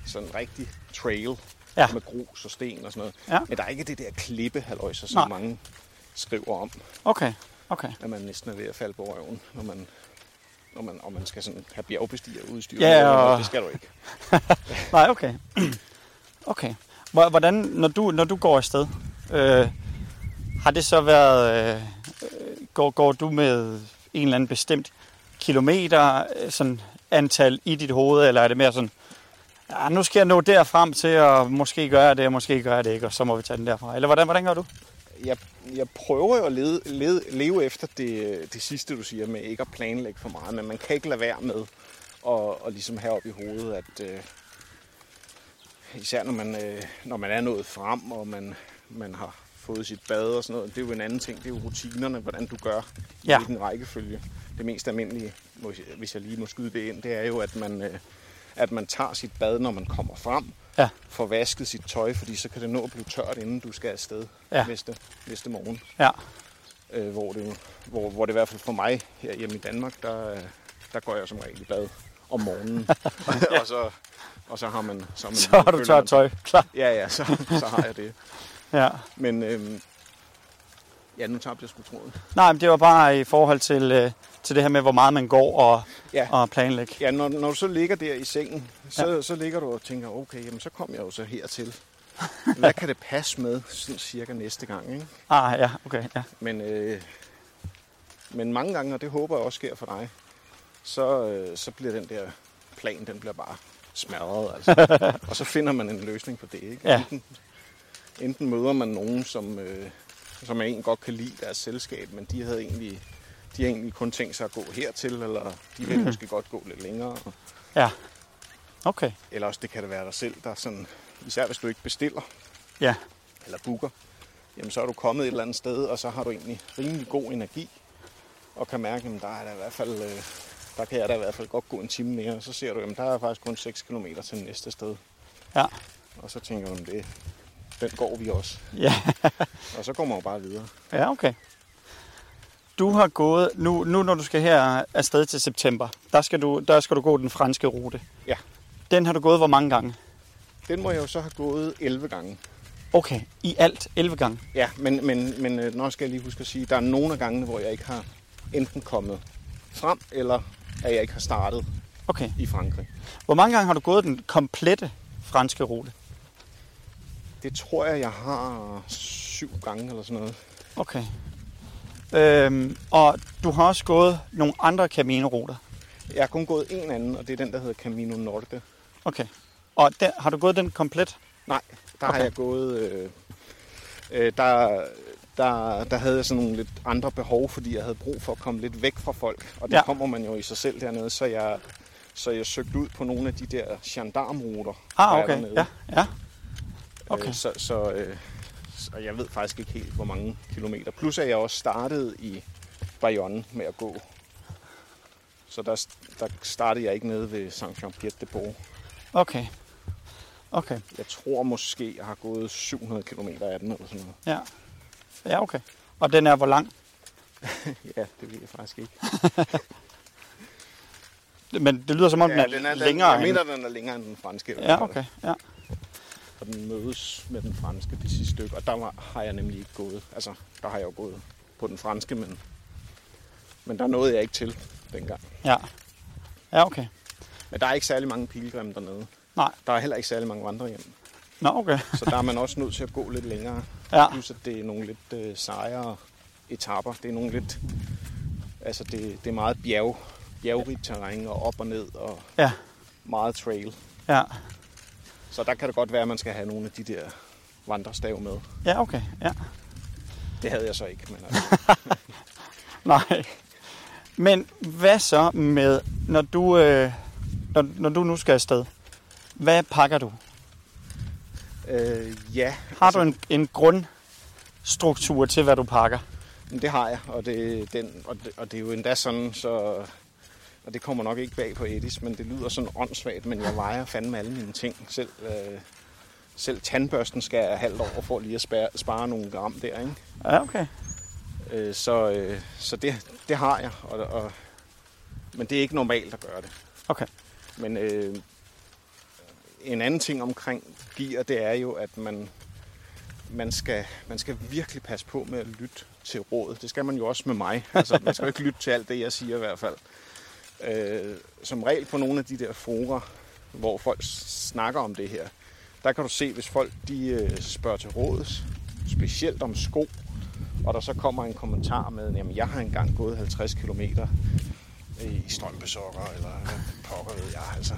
sådan rigtig trail Ja. med grus og sten og sådan noget. Ja. Men der er ikke det der klippehalløjser, som Nej. mange skriver om, Okay, okay. at man næsten er ved at falde på røven, når man, når man, og man skal sådan have bjergbestiger udstyr. Ja, og- Det skal du ikke. Nej, okay. Okay. Hvor- Hvordan, når du, når du går afsted, øh, har det så været, øh, går, går du med en eller anden bestemt kilometer, øh, sådan antal i dit hoved, eller er det mere sådan, ja, nu skal jeg nå derfrem til, og måske gør jeg det, og måske gør jeg det ikke, og så må vi tage den derfra. Eller hvordan, hvordan gør du? Jeg, jeg prøver jo at lede, lede, leve efter det, det sidste, du siger, med ikke at planlægge for meget, men man kan ikke lade være med at, at ligesom have op i hovedet, at øh, især når man, øh, når man er nået frem, og man, man har fået sit bad og sådan noget, det er jo en anden ting, det er jo rutinerne, hvordan du gør Ja. i den rækkefølge. Det mest almindelige, hvis jeg lige må skyde det ind, det er jo, at man, øh, at man tager sit bad, når man kommer frem, Ja. får vasket sit tøj, fordi så kan det nå at blive tørt, inden du skal afsted Ja. næste, næste morgen Ja, øh, hvor, det, hvor, hvor det i hvert fald for mig her hjemme i Danmark, der, der går jeg som regel i bad om morgenen. og, så, og så har man... Så, har man, så har du tørt tøj, klar. Ja, ja, så, så har jeg det. Ja. Men øhm, ja, nu tabte jeg sgu tråden. Nej, men det var bare i forhold til, øh, til det her med, hvor meget man går og, Ja, og planlægge. ja når, når du så ligger der i sengen, så, ja. så ligger du og tænker, okay, jamen så kom jeg jo så hertil. Hvad kan det passe med sådan cirka næste gang, ikke? Ah, ja, okay, ja. Men, øh, men mange gange, og det håber jeg også sker for dig, så, øh, så bliver den der plan, den bliver bare smadret. Altså. og så finder man en løsning på det. Ikke? Ja. Enten, enten møder man nogen, som, øh, som man egentlig godt kan lide deres selskab, men de havde egentlig, de har egentlig kun tænkt sig at gå hertil, eller de vil måske godt gå lidt længere. Ja, okay. Eller også det kan det være dig selv, der sådan, især hvis du ikke bestiller Ja, eller booker, jamen så er du kommet et eller andet sted, og så har du egentlig rimelig god energi, og kan mærke, at der er der i hvert fald, øh, der kan jeg da i hvert fald godt gå en time mere, og så ser du, at der er faktisk kun 6 km til næste sted. ja, Og så tænker du, det, den går vi også. ja. Og så går man jo bare videre. Ja, okay. Du har gået, nu, nu når du skal her afsted til september, der skal, du, der skal du gå den franske rute. Ja. Den har du gået hvor mange gange? Den må jeg jo så have gået 11 gange. Okay, i alt 11 gange. Ja, men, men, men øh, nå skal jeg lige huske at sige, der er nogle af gangene, hvor jeg ikke har enten kommet frem, eller at jeg ikke har startet Okay. i Frankrig. Hvor mange gange har du gået den komplette franske rute? Det tror jeg, jeg har syv gange eller sådan noget. Okay. Øhm, og du har også gået nogle andre Camino-ruter. Jeg har kun gået en anden, og det er den, der hedder Camino Norte. Okay. Og der, har du gået den komplet? Nej, der okay. Har jeg gået... Øh, øh, der, der, der havde jeg sådan nogle lidt andre behov, fordi jeg havde brug for at komme lidt væk fra folk. Og det Ja. kommer man jo i sig selv dernede, så jeg, så jeg søgte ud på nogle af de der gendarmeruter. der Ah, okay. Ja, ja. Okay. Øh, så, så, øh, så jeg ved faktisk ikke helt, hvor mange kilometer. Plus at jeg også startede i Bayonne med at gå. Så der, der startede jeg ikke nede ved Saint-Jean-Pied-de-Port. Okay. Okay. Jeg tror måske, jeg har gået 700 km af den eller sådan noget. Ja. Ja, okay. Og den er hvor lang? Ja, det ved jeg faktisk ikke. Men det lyder som om, Ja, den er, den er, længere den, jeg end... mener, den er længere end den franske. Ja, okay. Ja. Og den mødes med den franske det sidste stykke. Og der var, har jeg nemlig ikke gået. Altså, der har jeg jo gået på den franske, men, men der nåede jeg ikke til dengang. Ja. Ja, okay. Men der er ikke særlig mange pilgrimme dernede. Nej. Der er heller ikke særlig mange vandrehjem. Nå, okay. Så der er man også nødt til at gå lidt længere. Ja. Plus at det er nogle lidt øh, sejere etapper. Det er nogle lidt... Altså, det, det er meget bjerg, bjergrigt terræn og op og ned og Ja. meget trail. Ja. Så der kan det godt være, at man skal have nogle af de der vandrestav med. Ja, okay. Ja. Det havde jeg så ikke, men altså, Nej. Men hvad så med, når du, øh, når, når du nu skal afsted? Hvad pakker du? øh, ja. Har du en, en grundstruktur til, hvad du pakker? Det har jeg, og det, den, og, det, og det er jo endda sådan, så... Og det kommer nok ikke bag på Edis, men det lyder sådan åndssvagt, men jeg vejer fandme alle mine ting. Selv, øh, selv tandbørsten skal jeg halvt over for lige at spare, spare nogle gram der, ikke? Ja, okay. Øh, så øh, så det, det har jeg, og, og, men det er ikke normalt at gøre det. Okay. Men øh, en anden ting omkring gear, det er jo, at man, man, skal, man skal virkelig passe på med at lytte til rådet. Det skal man jo også med mig. Altså, man skal jo ikke lytte til alt det, jeg siger i hvert fald. Øh, som regel på nogle af de der fora, hvor folk snakker om det her, der kan du se, hvis folk de øh, spørger til råds, specielt om sko, og der så kommer en kommentar med, jamen jeg har engang gået 50 km i strømpesokker, eller pokker ved jeg, altså.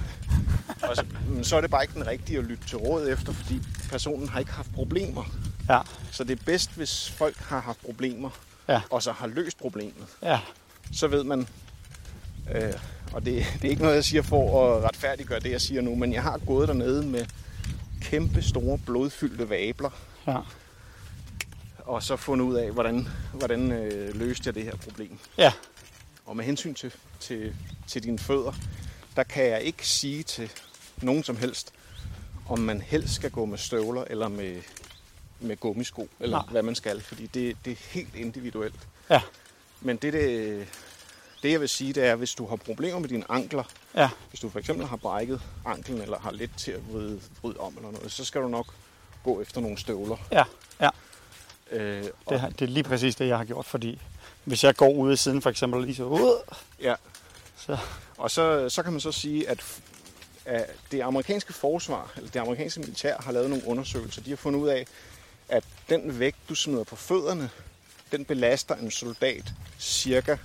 Og så, så er det bare ikke den rigtige at lytte til råd efter, fordi personen har ikke haft problemer. Ja. Så det er bedst, hvis folk har haft problemer, Ja. og så har løst problemet. Ja. Så ved man, øh, og det, det er ikke noget, jeg siger for at retfærdiggøre det, jeg siger nu, men jeg har gået dernede med kæmpe store blodfyldte vabler, Ja. og så fundet ud af, hvordan, hvordan øh, løste jeg det her problem. Ja. Og med hensyn til, til, til dine fødder, der kan jeg ikke sige til nogen som helst, om man helst skal gå med støvler eller med, med gummisko, eller Nej. hvad man skal, fordi det, det er helt individuelt. Ja. Men det, det, det, jeg vil sige, det er, hvis du har problemer med dine ankler, Ja. hvis du for eksempel har brækket anklen, eller har let til at vride, vride om eller noget, så skal du nok gå efter nogle støvler. Ja. Ja. Øh, Det, har- det er lige præcis det, jeg har gjort, fordi hvis jeg går ude i siden for eksempel lige så ud, ja. så Og så, så kan man så sige, at, at det amerikanske forsvar, eller det amerikanske militær, har lavet nogle undersøgelser. De har fundet ud af, at den vægt, du smider på fødderne, den belaster en soldat cirka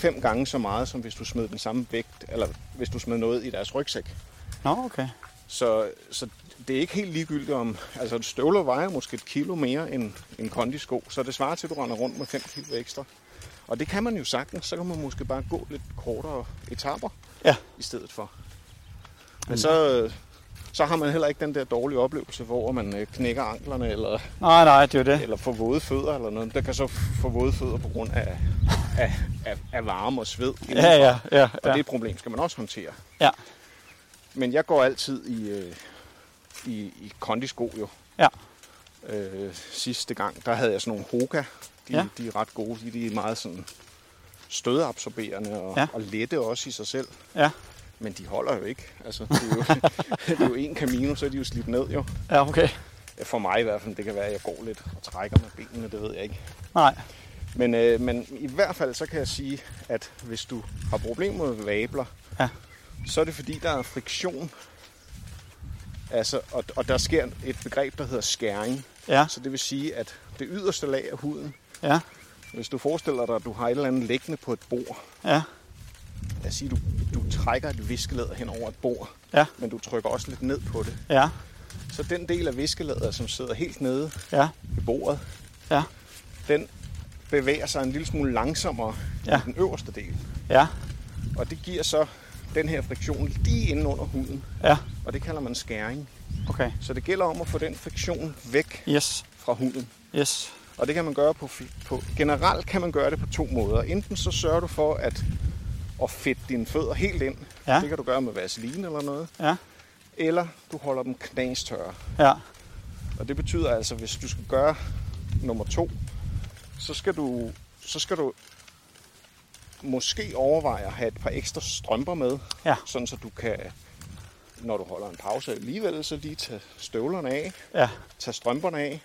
fem gange så meget, som hvis du smed den samme vægt, eller hvis du smed noget i deres rygsæk. Nå, okay. Så, så det er ikke helt ligegyldigt om... Altså, støvler vejer måske et kilo mere end en kondisko, så det svarer til, at du render rundt med 5 kilo ekstra. Og det kan man jo sagtens. Så kan man måske bare gå lidt kortere etaper Ja. i stedet for. Men så, så har man heller ikke den der dårlige oplevelse, hvor man øh, knækker anklerne eller, Nej, nej, det er det. eller får våde fødder eller noget. Der kan så få våde fødder på grund af, af, af, varme og sved. indenfor. Ja, ja, ja. Og ja. det er et problem, skal man også håndtere. Ja. Men jeg går altid i, øh, i, i kondisko jo. Ja. Øh, sidste gang, der havde jeg sådan nogle Hoka. De, Ja. ja. de er ret gode. De, de er meget sådan stødabsorberende og, Ja. ja. og lette også i sig selv. Ja. Men de holder jo ikke. Altså, det, er jo, det er jo en Camino, så er de jo slidt ned jo. Ja, okay. For mig i hvert fald. Det kan være, at jeg går lidt og trækker med benene, det ved jeg ikke. Nej. Men, øh, men i hvert fald så kan jeg sige, at hvis du har problemer med vabler, Ja. så er det fordi, der er friktion. Altså, og, og der sker et begreb, der hedder skæring. Ja. Så det vil sige, at det yderste lag af huden, Ja. hvis du forestiller dig, at du har et eller andet liggende på et bord. Ja. Lad os sige, du, du trækker et viskelæder hen over et bord, Ja. men du trykker også lidt ned på det. Ja. Så den del af viskelæderet, som sidder helt nede Ja. ved bordet, Ja. den bevæger sig en lille smule langsommere Ja. i den øverste del. Ja. Og det giver så den her friktion lige inde under huden, Ja. og det kalder man skæring. Okay. Så det gælder om at få den friktion væk Yes. fra huden. Yes. Og det kan man gøre på, på generelt kan man gøre det på to måder. Enten så sørger du for at, at fedte dine fødder helt ind. Ja. Det kan du gøre med vaseline eller noget. Ja. Eller du holder dem knastørre. Ja. Og det betyder altså, hvis du skal gøre nummer to, så skal du, så skal du måske overveje at have et par ekstra strømper med, Ja. sådan så du kan, når du holder en pause alligevel, så lige tage støvlerne af, Ja. tage strømperne af,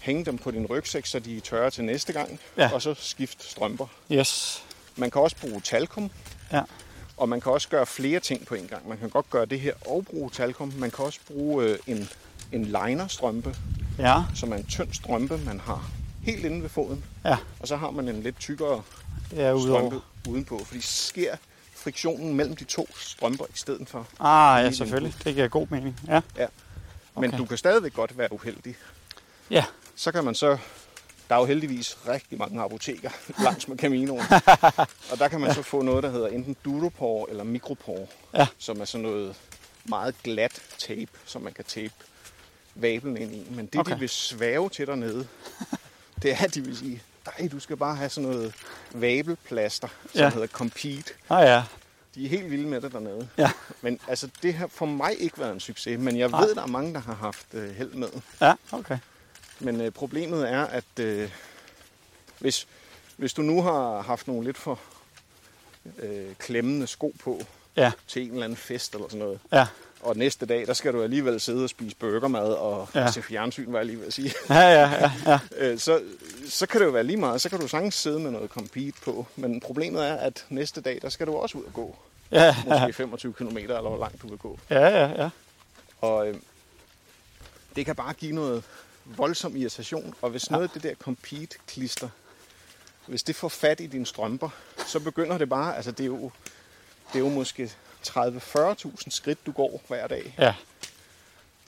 hænge dem på din rygsæk, så de er tørre til næste gang, Ja. og så skifte strømper. Yes. Man kan også bruge talkum, Ja. og man kan også gøre flere ting på en gang. Man kan godt gøre det her og bruge talkum. Man kan også bruge øh, en, en linerstrømpe, Ja. som er en tynd strømpe, man har helt inde ved foden. Ja. Og så har man en lidt tykkere er udover. strømpe udenpå, fordi sker friktionen mellem de to strømper i stedet for. Ah, ja, selvfølgelig. Det giver god mening. Ja. Ja. Men Okay. du kan stadigvæk godt være uheldig. Ja. Så kan man så... Der er jo heldigvis rigtig mange apoteker langs med Caminoen. og der kan man så få noget, der hedder enten Duropor eller Micropor, Ja. som er sådan noget meget glat tape, som man kan tape vablen ind i. Men det. Okay. de vil svæve til dernede, det er, at de vil sige, nej, du skal bare have sådan noget vabelplaster, som Ja. hedder Compete. Ah, ja. De er helt vilde med det dernede. Ja. Men altså, det har for mig ikke været en succes, men jeg Nej. ved, der er mange, der har haft øh, held med. Ja, okay. Men øh, problemet er, at øh, hvis, hvis du nu har haft nogle lidt for øh, klemmende sko på Ja. til en eller anden fest eller sådan noget, Ja. Og næste dag, der skal du alligevel sidde og spise burgermad og Ja. ja. se fjernsyn, var jeg lige ved at sige, Ja, ja, ja, ja. øh, så, så kan det jo være lige meget. Så kan du sagtens sidde med noget compete på. Men problemet er, at næste dag, der skal du også ud og gå. Ja, Måske 25 km eller hvor langt du vil gå. ja, ja, ja. Og øh, det kan bare give noget voldsom irritation. Og hvis noget af det der compete-klister, hvis det får fat i dine strømper, så begynder det bare, altså det er jo, det er jo måske 30-40.000 skridt, du går hver dag. Ja,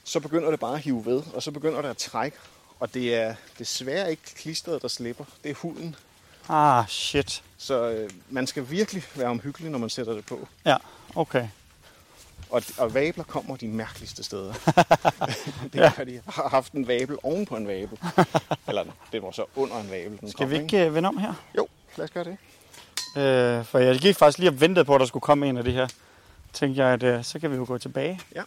Så begynder det bare at hive ved, og så begynder det at trække. Og det er desværre ikke klistret, der slipper. Det er huden. ah, shit. Så øh, man skal virkelig være omhyggelig, når man sætter det på. Ja, okay. Og, og vabler kommer de mærkeligste steder. det er, fordi jeg har haft en vabel oven på en vabel. Eller det var så under en vabel. Den Skal kom, vi ikke øh, vende om her? Jo, lad os gøre det. Øh, for jeg gik faktisk lige og ventede på, at der skulle komme en af de her. Tænkte jeg, at øh, så kan vi jo gå tilbage. Ja.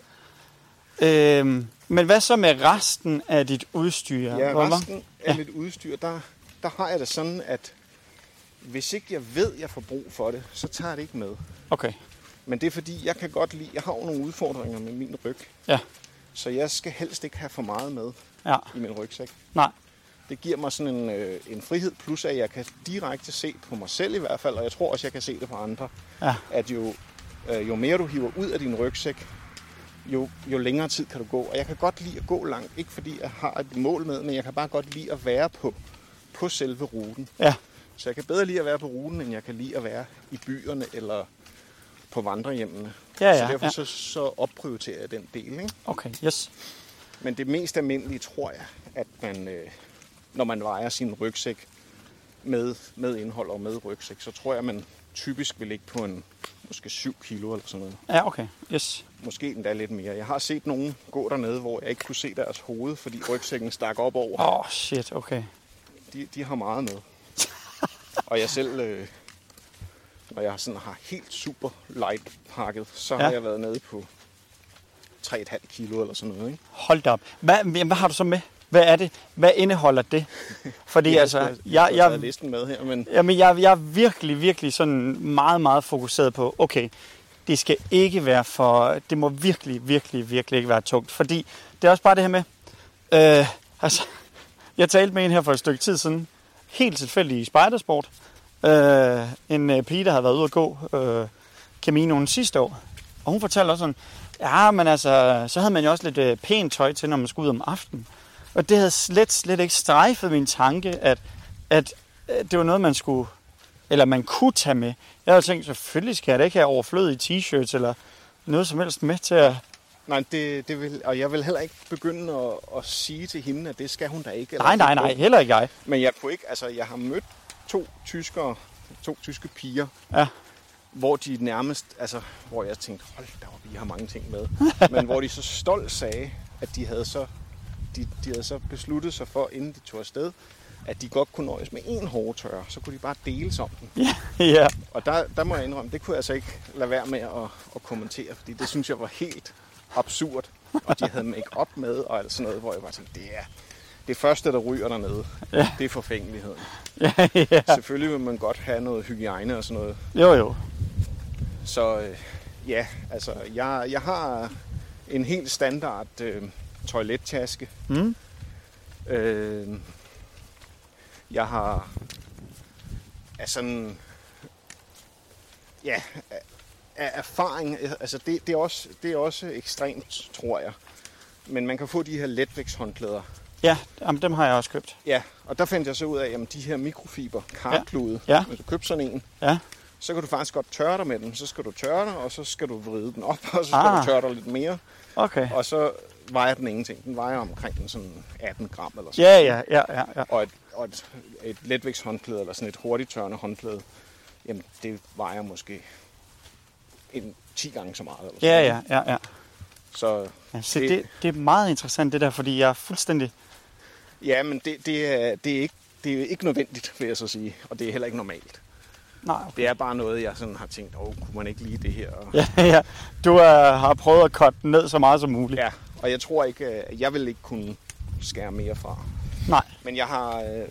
Øh, men hvad så med resten af dit udstyr? Ja, Hvor- resten af mit udstyr, der, der har jeg det sådan, at hvis ikke jeg ved, at jeg får brug for det, så tager jeg det ikke med. Okay, Men det er fordi, jeg kan godt lide, jeg har jo nogle udfordringer med min ryg. Ja. Så jeg skal helst ikke have for meget med ja. i min rygsæk. Nej. Det giver mig sådan en, øh, en frihed, plus at jeg kan direkte se på mig selv i hvert fald, og jeg tror også, jeg kan se det på andre, Ja. at jo, øh, jo mere du hiver ud af din rygsæk, jo, jo længere tid kan du gå. Og jeg kan godt lide at gå langt, ikke fordi jeg har et mål med, men jeg kan bare godt lide at være på, på selve ruten. Ja. Så jeg kan bedre lide at være på ruten, end jeg kan lide at være i byerne eller på vandrehjemmene. Ja, ja, så derfor ja. Så, så opprioriterer jeg den del. Ikke? Okay, yes. Men det mest almindelige tror jeg, at man, øh, når man vejer sin rygsæk med, med indhold og med rygsæk, så tror jeg, man typisk vil ligge på en måske 7 kilo eller sådan noget. Ja, okay, yes. Måske endda lidt mere. Jeg har set nogen gå dernede, hvor jeg ikke kunne se deres hoved, fordi rygsækken stak op over. Åh, oh, shit, okay. De, de har meget med. og jeg selv, øh, når jeg sådan har helt super light pakket, så har Ja. jeg været nede på 3,5 kilo eller sådan noget. Ikke? Hold da op. Hvad, hvad har du så med? Hvad er det? Hvad indeholder det? Fordi altså, jeg, jeg, jeg, jeg, jeg, listen med her, men Jamen, jeg, jeg er virkelig, virkelig sådan meget, meget fokuseret på, okay, det skal ikke være for, det må virkelig, virkelig, virkelig ikke være tungt. Fordi det er også bare det her med, øh, altså, jeg talte med en her for et stykke tid siden, helt tilfældig i spejdersport. Øh, en øh, pige, der havde været ude at gå øh, Caminoen sidste år. Og hun fortalte også sådan, ja, men altså, så havde man jo også lidt øh, pænt tøj til, når man skulle ud om aftenen. Og det havde slet, slet ikke strejfet min tanke, at, at det var noget, man skulle, eller man kunne tage med. Jeg havde tænkt, selvfølgelig skal jeg da ikke have overflødige t-shirts, eller noget som helst med til at... Nej, det, det vil, og jeg vil heller ikke begynde at, at sige til hende, at det skal hun da ikke. eller Nej, nej, nej, heller ikke jeg. Men jeg kunne ikke, altså jeg har mødt to tyskere, to tyske piger, Ja. hvor de nærmest, altså hvor jeg tænkte, hold da op, I har mange ting med. Men hvor de så stolt sagde, at de havde så, de, de havde så besluttet sig for, inden de tog afsted, at de godt kunne nøjes med en hårdtørre, så kunne de bare deles om den. Ja, ja. Og der, der må jeg indrømme, det kunne jeg altså ikke lade være med at, at kommentere, fordi det synes jeg var helt absurd. Og de havde make op med og alt sådan noget, hvor jeg bare tænkte, det er, det første, der ryger dernede, Ja. det er forfængeligheden. ja, ja. Selvfølgelig vil man godt have noget hygiejne og sådan noget. Jo, jo. Så øh, ja, altså, jeg, jeg har en helt standard øh, toilettaske. Mm. Øh, jeg har af sådan ja, af erfaring, altså det, det, er også, det er også ekstremt, tror jeg. Men man kan få de her letvægtshåndklæder. Ja, jamen, dem har jeg også købt. Ja, og der fandt jeg så ud af, at de her mikrofiber, karklude, Ja. Ja. hvis du køber sådan en, Ja, så kan du faktisk godt tørre dig med den. Så skal du tørre dig, og så skal du vride den op, og så skal Ah. du tørre dig lidt mere. okay. Og så vejer den ingenting. Den vejer omkring sådan 18 gram eller sådan Ja, ja, ja, ja, ja. Og et, og et, et letvægtshåndklæde, eller sådan et hurtigt tørrende håndklæde, jamen det vejer måske en 10 gange så meget. Eller sådan Ja, ja, ja, ja. Så ja se, Det- det, det er meget interessant det der, fordi jeg er fuldstændig... ja, men det, det, er, det, er ikke, det er ikke nødvendigt, vil jeg så sige. Og det er heller ikke normalt. Nej, okay. Det er bare noget, jeg sådan har tænkt, åh, kunne man ikke lige det her? Ja, ja. Du uh, har prøvet at cutte den ned så meget som muligt. ja, og jeg tror ikke, øh, jeg vil ikke kunne skære mere fra. Nej. Men jeg har, øh, øh,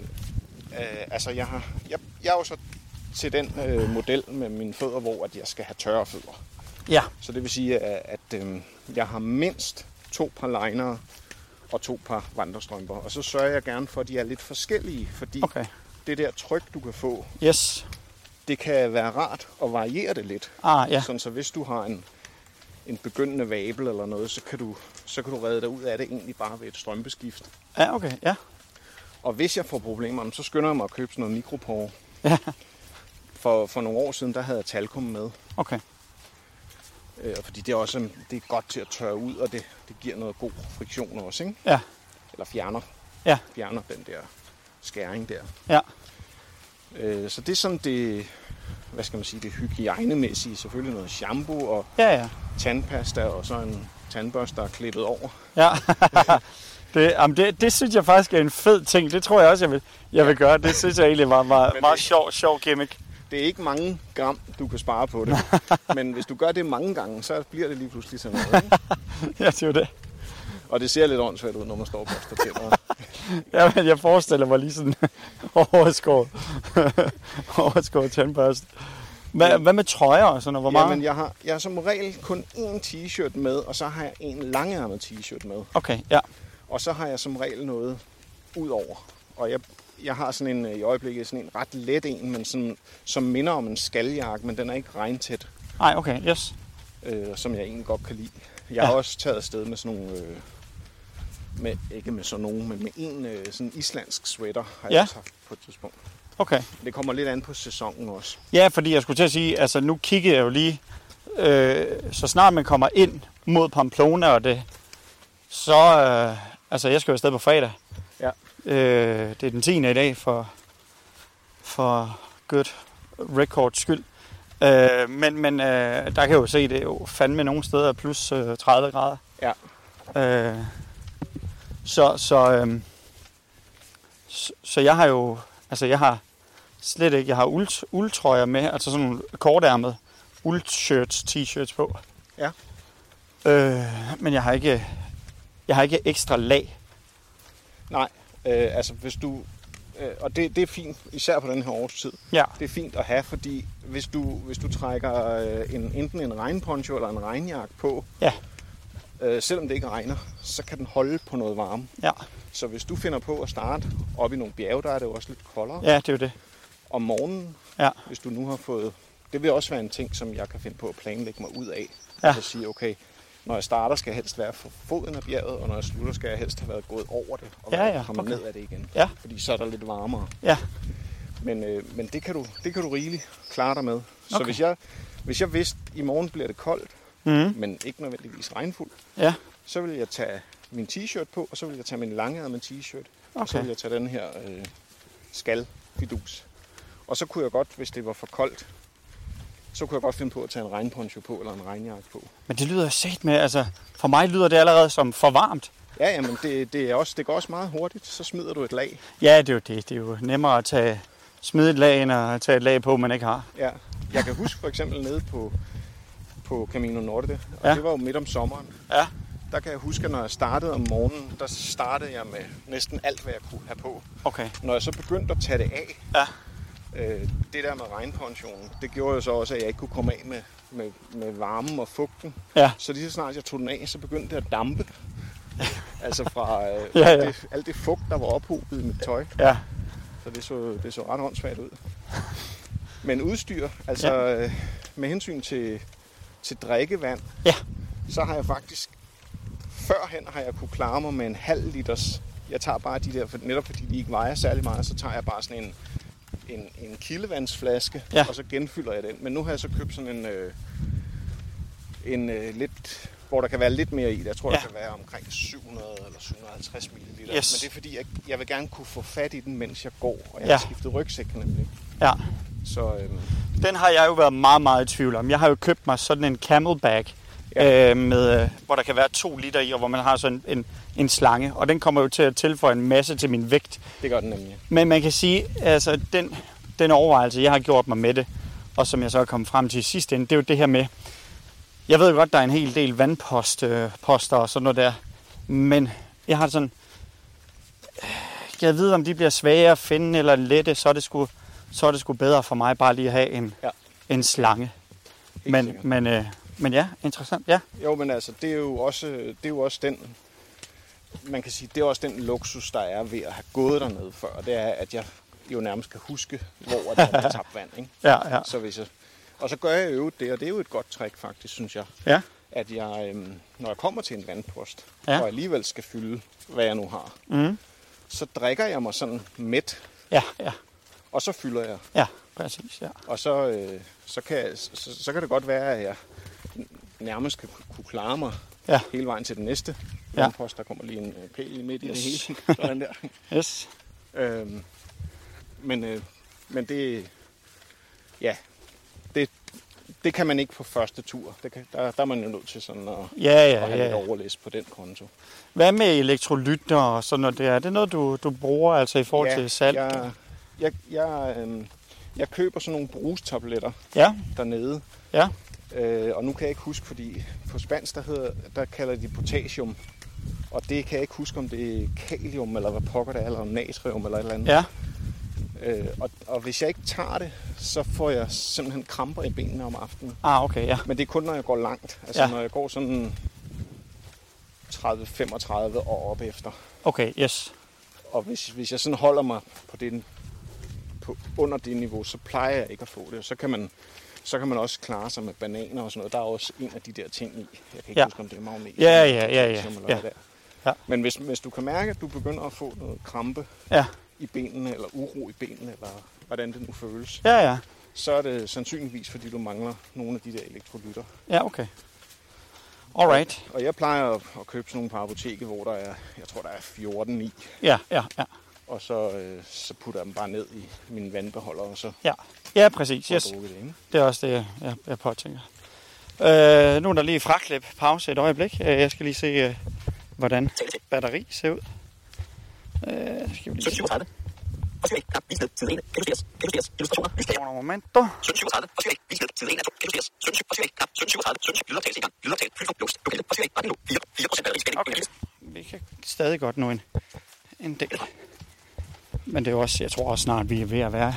altså jeg har, jeg, jeg er jo så til den øh, model med mine fødder, hvor at jeg skal have tørre fødder. Ja, Så det vil sige, at, at øh, jeg har mindst to par linere og to par vandrestrømper. Og så sørger jeg gerne for, at de er lidt forskellige, fordi okay. det der tryk, du kan få, Yes. det kan være rart at variere det lidt. Ah, ja. Sådan så hvis du har en, en begyndende vabel eller noget, så kan, du, så kan du redde dig ud af det egentlig bare ved et strømpeskift. Ja, okay, ja. Og hvis jeg får problemer, så skynder jeg mig at købe sådan noget mikropore. Ja, For, for nogle år siden, der havde jeg talkum med. okay. Øh, fordi det er også det er godt til at tørre ud, og det, det giver noget god friktion også, ikke? Ja, Eller fjerner, ja, fjerner den der skæring der. ja. Øh, så det er sådan det, hvad skal man sige, det hygiejnemæssige. Selvfølgelig noget shampoo og Ja, ja. tandpasta og så en tandbørste, der er klippet over. Ja. det, jamen det, det synes jeg faktisk er en fed ting. Det tror jeg også, jeg vil, jeg vil gøre. Det synes jeg egentlig var meget, Men meget det- sjov, sjov gimmick. Det er ikke mange gram, du kan spare på det. Men hvis du gør det mange gange, så bliver det lige pludselig sådan noget. Ikke? Ja, det er jo det. Og det ser lidt åndssvagt ud, når man står og børster tænder. Ja, men jeg forestiller mig lige sådan overskåret, overskåret tandbørste. Hvad, hvad med trøjer og sådan noget? Hvor meget? Jamen, jeg har, jeg har som regel kun én t-shirt med, og så har jeg en langærmet t-shirt med. Okay, ja. Og så har jeg som regel noget ud over. Og jeg, jeg har sådan en, øh, i øjeblikket sådan en ret let en, men sådan, som minder om en skaljakke, men den er ikke regntæt, Nej, okay, yes. øh, som jeg egentlig godt kan lide. Jeg har også taget afsted med sådan nogle, øh, med, ikke med sådan nogen, men med en øh, sådan islandsk sweater har jeg Ja. også haft på et tidspunkt. Okay. Det kommer lidt an på sæsonen også. Ja, fordi jeg skulle til at sige, altså nu kiggede jeg jo lige, øh, så snart man kommer ind mod Pamplona og det, så, øh, altså jeg skal jo afsted på fredag. Ja. Øh, det er den 10. i dag for, for good records skyld. Øh, men men øh, der kan jeg jo se, det er jo fandme nogle steder plus øh, 30 grader. Ja. Øh, så, så, øh, så, så jeg har jo, altså jeg har slet ikke, jeg har uld, uldtrøjer med, altså sådan nogle kortærmede uldshirts, t-shirts på. Ja. Øh, men jeg har ikke, jeg har ikke ekstra lag. Nej, øh, altså hvis du... Øh, og det, det er fint, især på den her årstid. Ja, Det er fint at have, fordi hvis du, hvis du trækker øh, en, enten en regnponcho eller en regnjakke på, Ja. Øh, selvom det ikke regner, så kan den holde på noget varme. ja, Så hvis du finder på at starte op i nogle bjerge, der er det jo også lidt koldere. ja, det er jo det. Om morgenen, Ja. hvis du nu har fået... Det vil også være en ting, som jeg kan finde på at planlægge mig ud af. Ja. Altså sige, okay, når jeg starter, skal jeg helst være for foden af bjerget, og når jeg slutter, skal jeg helst have været gået over det, og Ja, ja, kommet okay. ned af det igen. Ja. Fordi så er der lidt varmere. Ja, Men, øh, men det, kan du, det kan du rigeligt klare dig med. Så Okay. hvis, jeg, hvis jeg vidste, at i morgen bliver det koldt, mm, men ikke nødvendigvis regnfuld, ja, så vil jeg tage min t-shirt på, og så vil jeg tage min langærmede t-shirt, og så okay. vil jeg tage den her øh, skal fidus. Og så kunne jeg godt, hvis det var for koldt, så kunne jeg godt finde på at tage en regnponcho på, eller en regnjakke på. Men det lyder sat med, altså for mig lyder det allerede som for varmt. Ja, jamen det, det, er også, det går også meget hurtigt. Så smider du et lag. Ja, det er jo det. Det er jo nemmere at tage, smide et lag, end at tage et lag på, man ikke har. Ja. Jeg kan huske for eksempel nede på, på Camino Norte, og Ja. det var jo midt om sommeren. Ja. der kan jeg huske, at når jeg startede om morgenen, der startede jeg med næsten alt, hvad jeg kunne have på. Okay. Når jeg så begyndte at tage det af, Ja. øh, det der med regnpensionen, det gjorde jo så også, at jeg ikke kunne komme af med, med, med varmen og fugten. Ja. Så lige så snart jeg tog den af, så begyndte det at dampe. altså fra øh, Ja, ja. Alt, det, alt det fugt, der var ophobet i mit tøj. Ja. Så det så, det så ret åndssvagt ud. Men udstyr, altså ja. med hensyn til, til drikkevand, Ja. så har jeg faktisk, førhen har jeg kunne klare mig med en halv liters. Jeg tager bare de der, for netop fordi de ikke vejer særlig meget, så tager jeg bare sådan en, en, en kildevandsflaske, Ja. og så genfylder jeg den. Men nu har jeg så købt sådan en, øh, en øh, lidt, hvor der kan være lidt mere i. Jeg tror, Ja. der kan være omkring 700 eller 750 ml. Yes. Men det er fordi, jeg, jeg vil gerne kunne få fat i den, mens jeg går. Og jeg Ja. har skiftet rygsæk nemlig. Ja. Så øhm, Den har jeg jo været meget, meget i tvivl om. Jeg har jo købt mig sådan en camelback, Ja. øh, med, øh, hvor der kan være to liter i, og hvor man har sådan en, en slange. Og den kommer jo til at tilføje en masse til min vægt. det gør den nemlig. Men man kan sige, altså den, den overvejelse, jeg har gjort mig med det, og som jeg så er kommet frem til i sidste ende, det er jo det her med, jeg ved godt, der er en hel del vandposter øh, poster og sådan noget der, men jeg har sådan, øh, jeg ved, om de bliver svære at finde eller lette, så er det sgu, så er det sgu bedre for mig bare lige at have en, Ja. en slange. Helt Men, sikkert. men, øh, men ja, interessant, ja. Jo, men altså, det er jo også, det er jo også den, man kan sige, det er også den luksus, der er ved at have gået dernede før. Det er, at jeg jo nærmest kan huske, hvor der er tabt vand. Ikke? Ja, ja. Så hvis jeg, og så gør jeg jo det, og det er jo et godt trick faktisk, synes jeg. Ja, At jeg, øhm, når jeg kommer til en vandpost, Ja. og alligevel skal fylde, hvad jeg nu har, mm. så drikker jeg mig sådan mæt, ja, ja, og så fylder jeg. ja, præcis, ja. Og så, øh, så, kan så, så kan det godt være, at jeg nærmest kan kunne klare mig Ja. hele vejen til den næste Ja. vandpost. Der kommer lige en øh, pæl midt i det Yes. hele. Sådan der. Yes. øhm, men, øh, men det, ja, det, det kan man ikke på første tur. Det kan, der, der er man jo nødt til sådan at, Ja, ja, at have ja. lidt ja. overlæs på den konto. Hvad med elektrolytter og sådan noget? Er det noget, du, du bruger altså i forhold til salt? Jeg, jeg, jeg, øh, jeg køber sådan nogle brustabletter Ja, dernede. ja, Øh, og nu kan jeg ikke huske, fordi på spansk, der, hedder, der kalder de potassium. Og det kan jeg ikke huske, om det er kalium, eller hvad pokker det er, eller natrium, eller et eller andet. ja. Øh, og, og hvis jeg ikke tager det, så får jeg simpelthen kramper i benene om aftenen. Ah, okay, ja. Men det er kun, når jeg går langt. Altså, Ja. når jeg går sådan 30-35 og op efter. Okay, yes. Og hvis, hvis jeg sådan holder mig på den, på, under det niveau, så plejer jeg ikke at få det. Så kan man, så kan man også klare sig med bananer og sådan noget. Der er også en af de der ting i. Jeg kan ikke Ja. huske, om det er magnesium. Ja, ja, ja, ja, eller ja. hvad det er. Ja. Men hvis, hvis du kan mærke, at du begynder at få noget krampe Ja, i benene, eller uro i benene, eller hvordan det nu føles, ja, ja. så er det sandsynligvis, fordi du mangler nogle af de der elektrolytter. Ja, okay. Alright. Og jeg plejer at, at købe sådan nogle på apoteket, hvor der er, jeg tror, der er 14 i. Ja, ja, ja. Og så, øh, så putter jeg dem bare ned i min vandbeholder, og så Ja, ja præcis. Yes. det, ikke? Det er også det, jeg, jeg, påtænker. Øh, nu er der lige fraklip pause et øjeblik. Øh, Jeg skal lige se, øh, hvordan batteri ser ud. Øh, skal vi lige se. Momento. Okay. Vi kan stadig godt nå en, en del. Men det er jo også, jeg tror også snart, vi er ved at være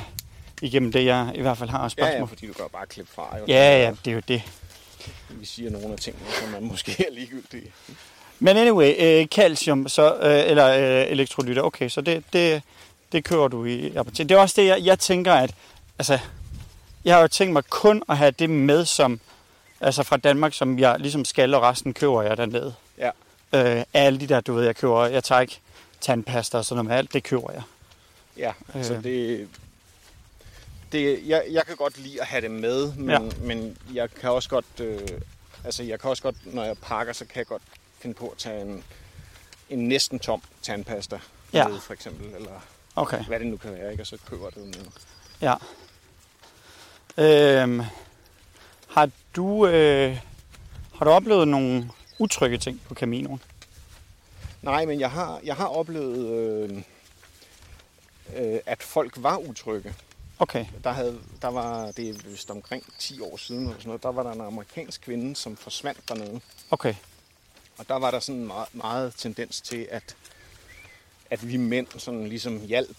igennem det, jeg i hvert fald har af Ja, spørgsmål. ja, fordi du kan bare klippe fra. Jo. Ja, ja, det er jo det. Vi siger nogle af tingene, som man måske er ligegyldige. Men anyway, øh, calcium, så, øh, eller øh, elektrolytter, okay, så det, det, det kører du i apoteket. Det er også det, jeg, jeg tænker, at altså, jeg har jo tænkt mig kun at have det med, som, altså fra Danmark, som jeg ligesom skal, og resten køber jeg dernede. Ja. Øh, alle de der, du ved, jeg køber, jeg tager ikke tandpasta og sådan noget, alt det køber jeg. Ja, Øh. så det... det jeg, jeg kan godt lide at have det med, men, Ja. men jeg kan også godt... Øh, altså, jeg kan også godt, når jeg pakker, så kan jeg godt finde på at tage en, en næsten tom tandpasta Ja. med, for eksempel, eller Okay, hvad det nu kan være, ikke? Og så køber det med. ja. Øhm, har du, øh, har du oplevet nogle utrygge ting på Caminoen? Nej, men jeg har, jeg har oplevet, øh, øh, at folk var utrygge. Okay, Der, havde, der var, det er vist omkring 10 år siden, eller sådan noget, der var der en amerikansk kvinde, som forsvandt dernede. okay. Og der var der sådan meget, meget tendens til, at, at vi mænd sådan ligesom hjalp.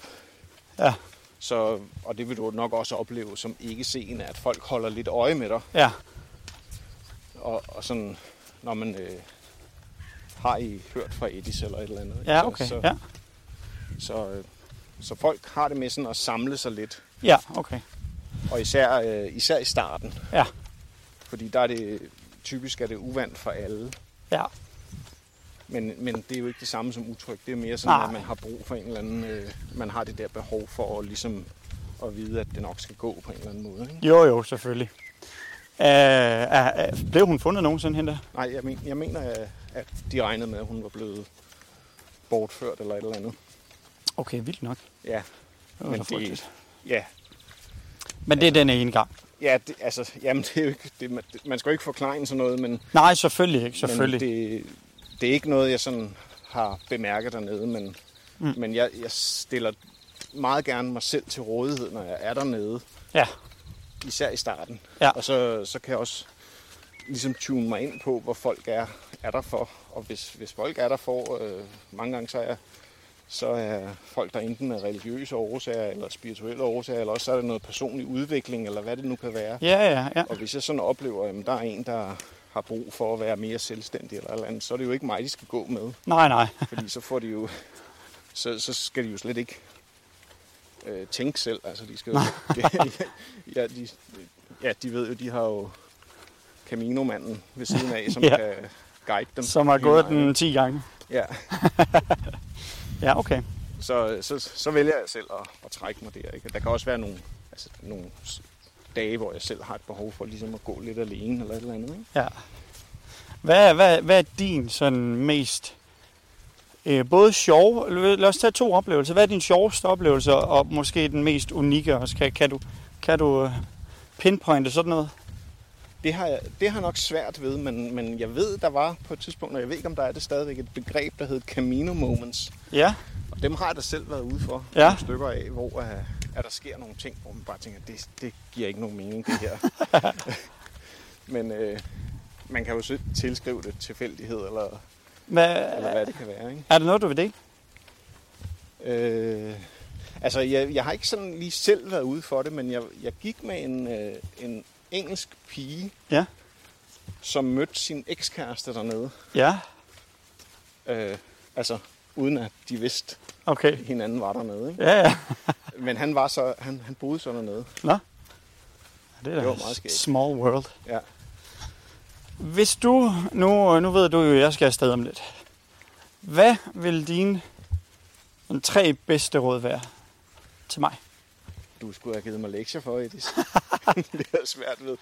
Ja, Så, og det vil du nok også opleve som ikke seende, at folk holder lidt øje med dig. ja, Og, og sådan, når man øh, har I hørt fra Edis eller et eller andet. ja, Så- okay. Så, Ja, så, øh, så folk har det med sådan at samle sig lidt. ja, okay. Og især, øh, især i starten. Ja, Fordi der er det typisk er det uvandt for alle. ja, Men, men det er jo ikke det samme som utryg. Det er mere sådan, Nej. at man har brug for en eller anden... Øh, man har det der behov for at, ligesom, at vide, at det nok skal gå på en eller anden måde. Ikke? jo, jo, selvfølgelig. Uh, uh, uh, blev hun fundet nogensinde hende? Nej, jeg, men, jeg mener, at- at de regnede med, at hun var blevet bortført eller et eller andet. Okay, vildt nok. Ja, Det Men det- ja, Men det er den ene gang. ja det, altså, jamen, det er jo ikke, det, man, man skal jo ikke forklejne sådan noget, men, Nej, selvfølgelig ikke, selvfølgelig. men det, det er ikke noget, jeg sådan har bemærket dernede, men, Mm. men jeg, jeg stiller meget gerne mig selv til rådighed, når jeg er dernede. Ja, især i starten. Ja. Og så, så kan jeg også ligesom tune mig ind på, hvor folk er, er der for. Og hvis, hvis folk er der for, øh, mange gange så er, så er folk der enten af religiøse årsager, eller spirituelle årsager, eller også så er det noget personlig udvikling, eller hvad det nu kan være. ja, ja, ja. Og hvis jeg sådan oplever, at der er en, der har brug for at være mere selvstændig eller, eller andet, så er det jo ikke mig, de skal gå med. Nej, nej. Fordi så får de jo, så, så skal de jo slet ikke øh, tænke selv. Altså, de skal jo, ja, de, ja, de ved jo, de har jo Camino-manden ved siden af, som Ja. kan guide dem. Som har gået den 10 gange. Ja, Ja, okay. så, så, så vælger jeg selv at, at trække mig der. Ikke? Der kan også være nogle, altså, nogle dage, hvor jeg selv har et behov for ligesom at gå lidt alene eller et eller andet. Ikke? Ja. Hvad, hvad, hvad er din sådan mest... Øh, både sjov... Lad os tage to oplevelser. Hvad er din sjoveste oplevelse, og måske den mest unikke også? Kan, kan du, kan du øh, pinpointe sådan noget? Det har, jeg, det har nok svært ved, men, men jeg ved, der var på et tidspunkt, og jeg ved ikke, om der er det stadigvæk, et begreb, der hed Camino Moments. Ja, Og dem har jeg da selv været ude for. Ja. Nogle stykker af, hvor uh, at der sker nogle ting, hvor man bare tænker, det, det giver ikke nogen mening, det her. Men uh, man kan jo selv tilskrive det tilfældighed, eller, hvad, eller hvad det kan være. Ikke? er der noget, du vil det? Uh, altså, jeg, jeg har ikke sådan lige selv været ude for det, men jeg, jeg gik med en, uh, en engelsk pige, Ja. som mødte sin ekskæreste dernede. Ja, Uh, altså, uden at de vidste, okay. hinanden var dernede. Ikke? Ja, ja. Men han, var så, han, han boede så dernede. Nå. Det er da Det var meget skægt. small world. Ja. Hvis du, nu, nu ved du jo, at jeg skal afsted om lidt. Hvad vil dine sådan tre bedste råd være til mig? Du skulle have givet mig lektier for, Edis. det er svært ved.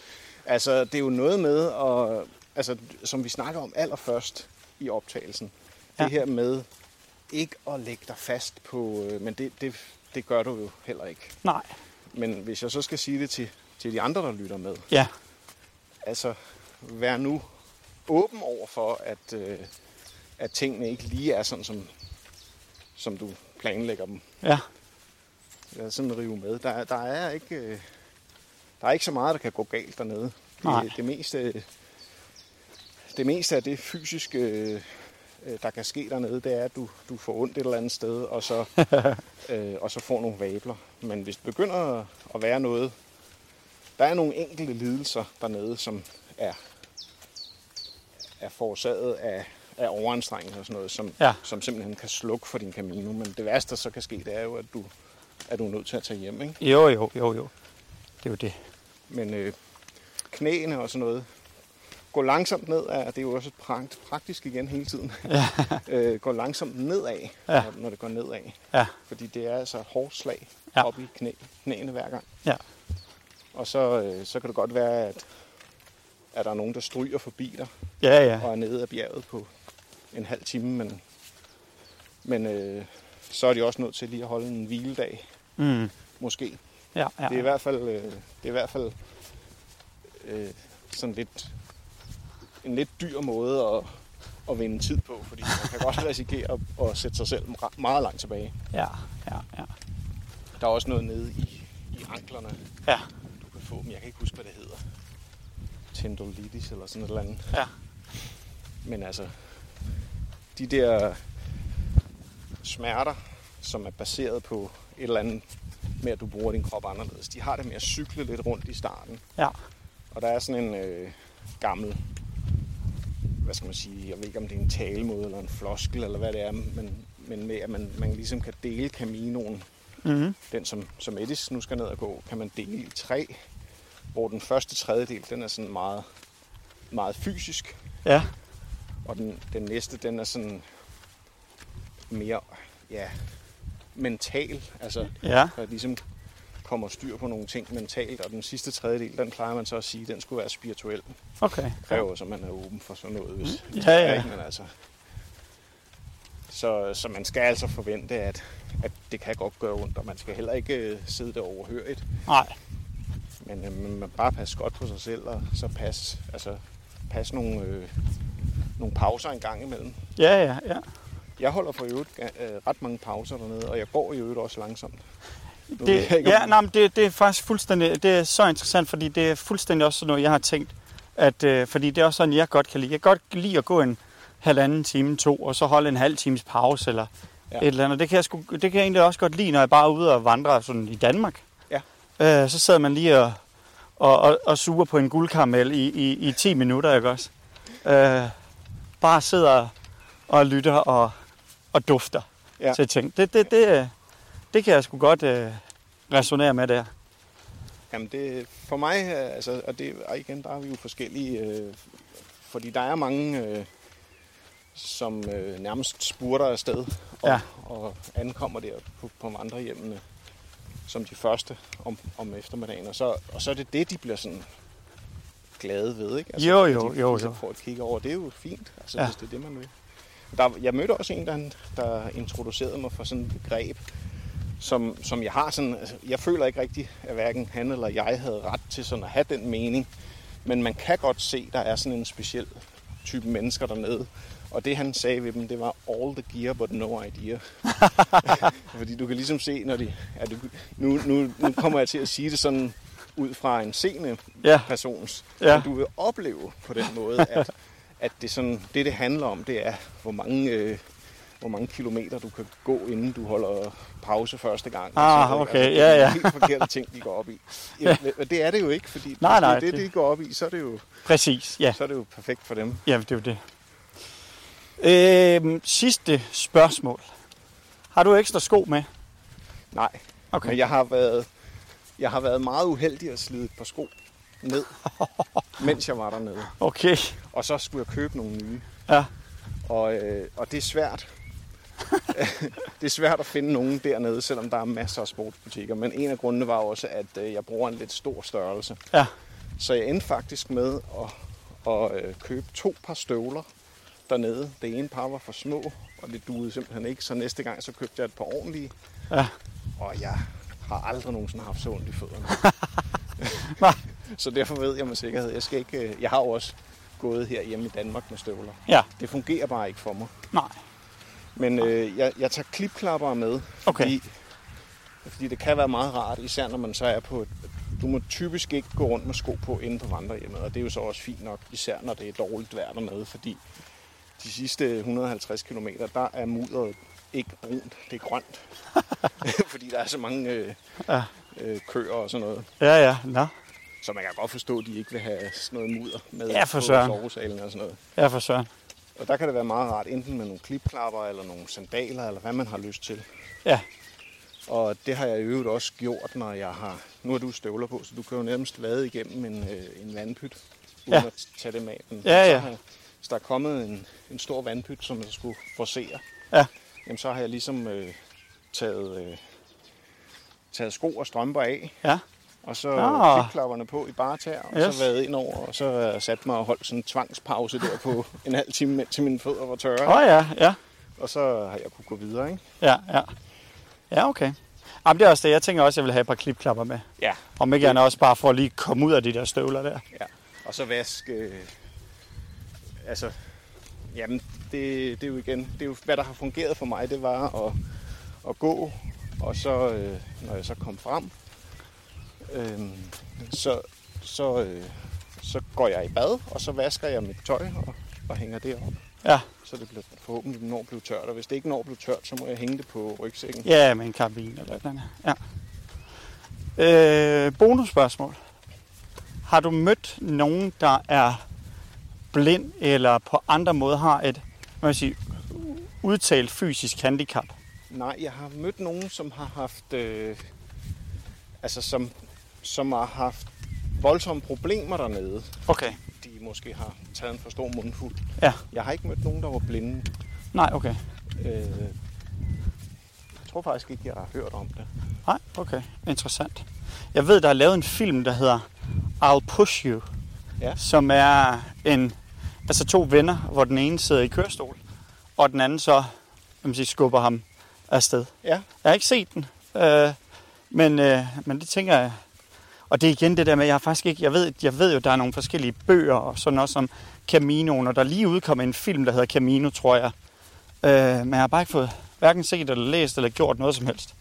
Altså, det er jo noget med, at, altså, som vi snakker om allerførst i optagelsen. Ja. Det her med ikke at lægge dig fast på, øh, men det, det, det gør du jo heller ikke. Nej. Men hvis jeg så skal sige det til, til de andre, der lytter med. Ja, Altså, vær nu åben over for, at, øh, at tingene ikke lige er sådan, som, som du planlægger dem. ja, Os sådan rive med. Der, er- der er ikke... øh, Der er ikke så meget, der kan gå galt dernede. Nej. Det, det, meste, det meste af det fysiske, øh, der kan ske dernede, det er, at du, du får ondt et eller andet sted, og så, øh, og så får nogle vabler. Men hvis det begynder at være noget... Der er nogle enkelte lidelser dernede, som er, er forårsaget af, af overanstrengelse og sådan noget, som, Ja. som simpelthen kan slukke for din Camino. Men det værste, der så kan ske, det er jo, at du, at du er nødt til at tage hjem. Ikke? jo, jo, jo, jo. Det er jo det. Men øh, knæene og sådan noget. Gå langsomt ned af, det er jo også prakt, praktisk igen hele tiden. Ja. øh, gå langsomt nedad, Ja. når, når det går nedad. Ja, Fordi det er altså hårdt slag Ja. op i knæ, knæene hver gang. ja, Og så, øh, så kan det godt være, at, at der er nogen, der stryger forbi dig ja, ja. og er nede af bjerget på en halv time. Men, men øh, så er de også nødt til lige at holde en hviledag, Mm. måske. Ja, ja. Det er i hvert fald, øh, det er i hvert fald øh, sådan lidt en lidt dyr måde at, at vinde tid på, fordi man kan godt risikere at, at sætte sig selv meget langt tilbage. Ja, ja, ja. Der er også noget nede i, i anklerne, Ja, du kan få, men jeg kan ikke huske, hvad det hedder. Tendonitis eller sådan et eller andet. ja. Men altså, de der smerter, som er baseret på et eller andet med, at du bruger din krop anderledes, de har det med at cykle lidt rundt i starten. Ja. Og der er sådan en øh, gammel, hvad skal man sige, jeg ved ikke om det er en talemåde eller en floskel eller hvad det er, men, men med at man, man ligesom kan dele Caminoen, Mm-hmm. den som, som Edis nu skal ned og gå, kan man dele i tre, hvor den første tredjedel, den er sådan meget, meget fysisk, Ja. og den, den næste, den er sådan mere, ja, mental, altså Ja. der ligesom kommer styr på nogle ting mentalt, og den sidste tredjedel, den plejer man så at sige, den skulle være spirituel. Okay. kræver, så man er åben for sådan noget, hvis, hvis Ja, det ja. ikke? Men altså, så, så man skal altså forvente, at, at det kan godt gøre ondt, og man skal heller ikke øh, sidde der overhørigt. Nej. Men øh, man man bare passe godt på sig selv, og så passe, altså, passe nogle, øh, nogle pauser en gang imellem. Ja, ja, ja. Jeg holder for øvrigt øh, ret mange pauser dernede, og jeg går i øvrigt også langsomt. Nu Det, jeg ikke, ja, nej, men det, det er faktisk fuldstændig, det er så interessant, fordi det er fuldstændig også sådan noget, jeg har tænkt, at, øh, fordi det er også sådan, jeg godt kan lide. Jeg kan godt lide at gå en halvanden time, to, og så holde en halv times pause, eller ja. et eller andet. Det kan, jeg sgu, det kan jeg egentlig også godt lide, når jeg bare er ude og vandre sådan i Danmark. Ja. Øh, så sidder man lige og, og, og, og suger på en guldkaramel i, i, i 10 minutter, ikke også? Øh, bare sidder og lytter og, og dufter Ja. ja. til ting. Det, det, det, øh, det kan jeg sgu godt øh, resonere med der. Jamen det, for mig, øh, altså, og, det, og igen, der er vi jo forskellige, øh, fordi der er mange, øh, som øh, nærmest spurter afsted og, Ja. og ankommer der på, på vandrehjemmene som de første om, om eftermiddagen, og så, og så er det det, de bliver sådan glade ved, ikke? Altså, Jo, jo, de jo, jo. får et kig over, det er jo fint, altså, Ja. hvis det er det, man vil. Der, jeg mødte også en, der, der introducerede mig for sådan et begreb, som, som jeg har sådan, altså, jeg føler ikke rigtigt, at hverken han eller jeg havde ret til sådan at have den mening, men man kan godt se, der er sådan en speciel type mennesker dernede, og det han sagde ved dem, det var all the gear, but no idea. Fordi du kan ligesom se, når de, ja, du, nu, nu, nu kommer jeg til at sige det sådan ud fra en seende Ja. persons, Ja. men du vil opleve på den måde, at, at det, sådan, det, det handler om, det er, hvor mange, øh, hvor mange kilometer du kan gå, inden du holder pause første gang. Ah, Så det- okay. det Ja, er ja. helt forkerte ting, de går op i. Ja, men det er det jo ikke, fordi Nej, nej, det er det, det- de går op i, så er det jo, Præcis, ja. så er det jo perfekt for dem. Ja, det er jo det. Øhm, sidste spørgsmål. Har du ekstra sko med? Nej, Okay. Men jeg har været, jeg har været meget uheldig at slide et par sko ned, mens jeg var dernede. Okay. Og så skulle jeg købe nogle nye. Ja. Og, øh, og det er svært. det er svært at finde nogen dernede, selvom der er masser af sportsbutikker. Men en af grundene var også, at øh, jeg bruger en lidt stor størrelse. Ja. Så jeg endte faktisk med at, at øh, købe to par støvler dernede. Det ene par var for små, og det duede simpelthen ikke. Så næste gang så købte jeg et par ordentlige. Ja. Og jeg har aldrig nogensinde haft så ondt i fødderne. Nej. Så derfor ved jeg med sikkerhed, jeg skal ikke... øh, Jeg har jo også gået her hjemme i Danmark med støvler. Ja. Det fungerer bare ikke for mig. Nej. Men øh, jeg, jeg tager klipklapper med, Okay. fordi, fordi det kan være meget rart, især når man så er på et, Du må typisk ikke gå rundt med sko på inde på vandrehjemmet, og det er jo så også fint nok, især når det er dårligt vejr dernede, fordi de sidste 150 km, der er mudderet ikke brunt, det er grønt. fordi der er så mange øh, Ja. øh, køer og sådan noget. Ja, ja. Nå. Så man kan godt forstå, at de ikke vil have sådan noget mudder med Ja, for på sovesalen og sådan noget. Ja, for søren. Og der kan det være meget rart, enten med nogle klipklapper eller nogle sandaler, eller hvad man har lyst til. Ja. Og det har jeg i øvrigt også gjort, når jeg har... Nu har du støvler på, så du kan jo nærmest vade igennem en, øh, en vandpyt, uden Ja. at tage dem af. Men Ja, så ja. har Hvis der er kommet en, en stor vandpyt, som jeg skulle forsere, Ja. jamen så har jeg ligesom øh, taget, øh, taget sko og strømper af, Ja. Og så Ah. klipklapperne på i bare tær, og Yes. så været ind over, og så jeg sat mig og holdt sådan en tvangspause der på en halv time, til mine fødder var tørre. Åh oh, ja, ja. Og så har jeg kunne gå videre, ikke? Ja, ja. Ja, okay. Jamen, det er også det. Jeg tænker også, at jeg vil have et par klipklapper med. Ja. Om ikke gerne også bare for at lige komme ud af de der støvler der. ja. Og så vaske... Øh, altså, jamen, det, det er jo igen... Det er jo, hvad der har fungeret for mig, det var at, at gå, og så, øh, når jeg så kom frem, øh, så, så, øh, så går jeg i bad, og så vasker jeg mit tøj og, og hænger det op. Ja. Så det bliver forhåbentlig når blive tørt. Og hvis det ikke når blive tørt, så må jeg hænge det på rygsækken. Ja, med en karabin eller noget. Ja. Øh, bonusspørgsmål. Har du mødt nogen, der er blind eller på andre måder har et hvad jeg sige, udtalt fysisk handicap? Nej, jeg har mødt nogen, som har haft, øh, altså som, som har haft voldsomme problemer dernede. Okay. De måske har taget en for stor mundfuld. Ja. Jeg har ikke mødt nogen, der var blinde. Nej, okay. Øh, jeg tror faktisk ikke, jeg har hørt om det. Nej, okay. Interessant. Jeg ved, der er lavet en film, der hedder I'll Push You. Ja. Som er en, altså to venner, hvor den ene sidder i kørestol, og den anden så man sige, skubber ham afsted. Ja. Jeg har ikke set den, øh, men, øh, men det tænker jeg. Og det er igen det der med, jeg har faktisk ikke, jeg ved, jeg ved jo, der er nogle forskellige bøger og sådan noget som Camino, og der lige udkommer en film, der hedder Camino, tror jeg. Øh, men jeg har bare ikke fået hverken set eller læst eller gjort noget som helst.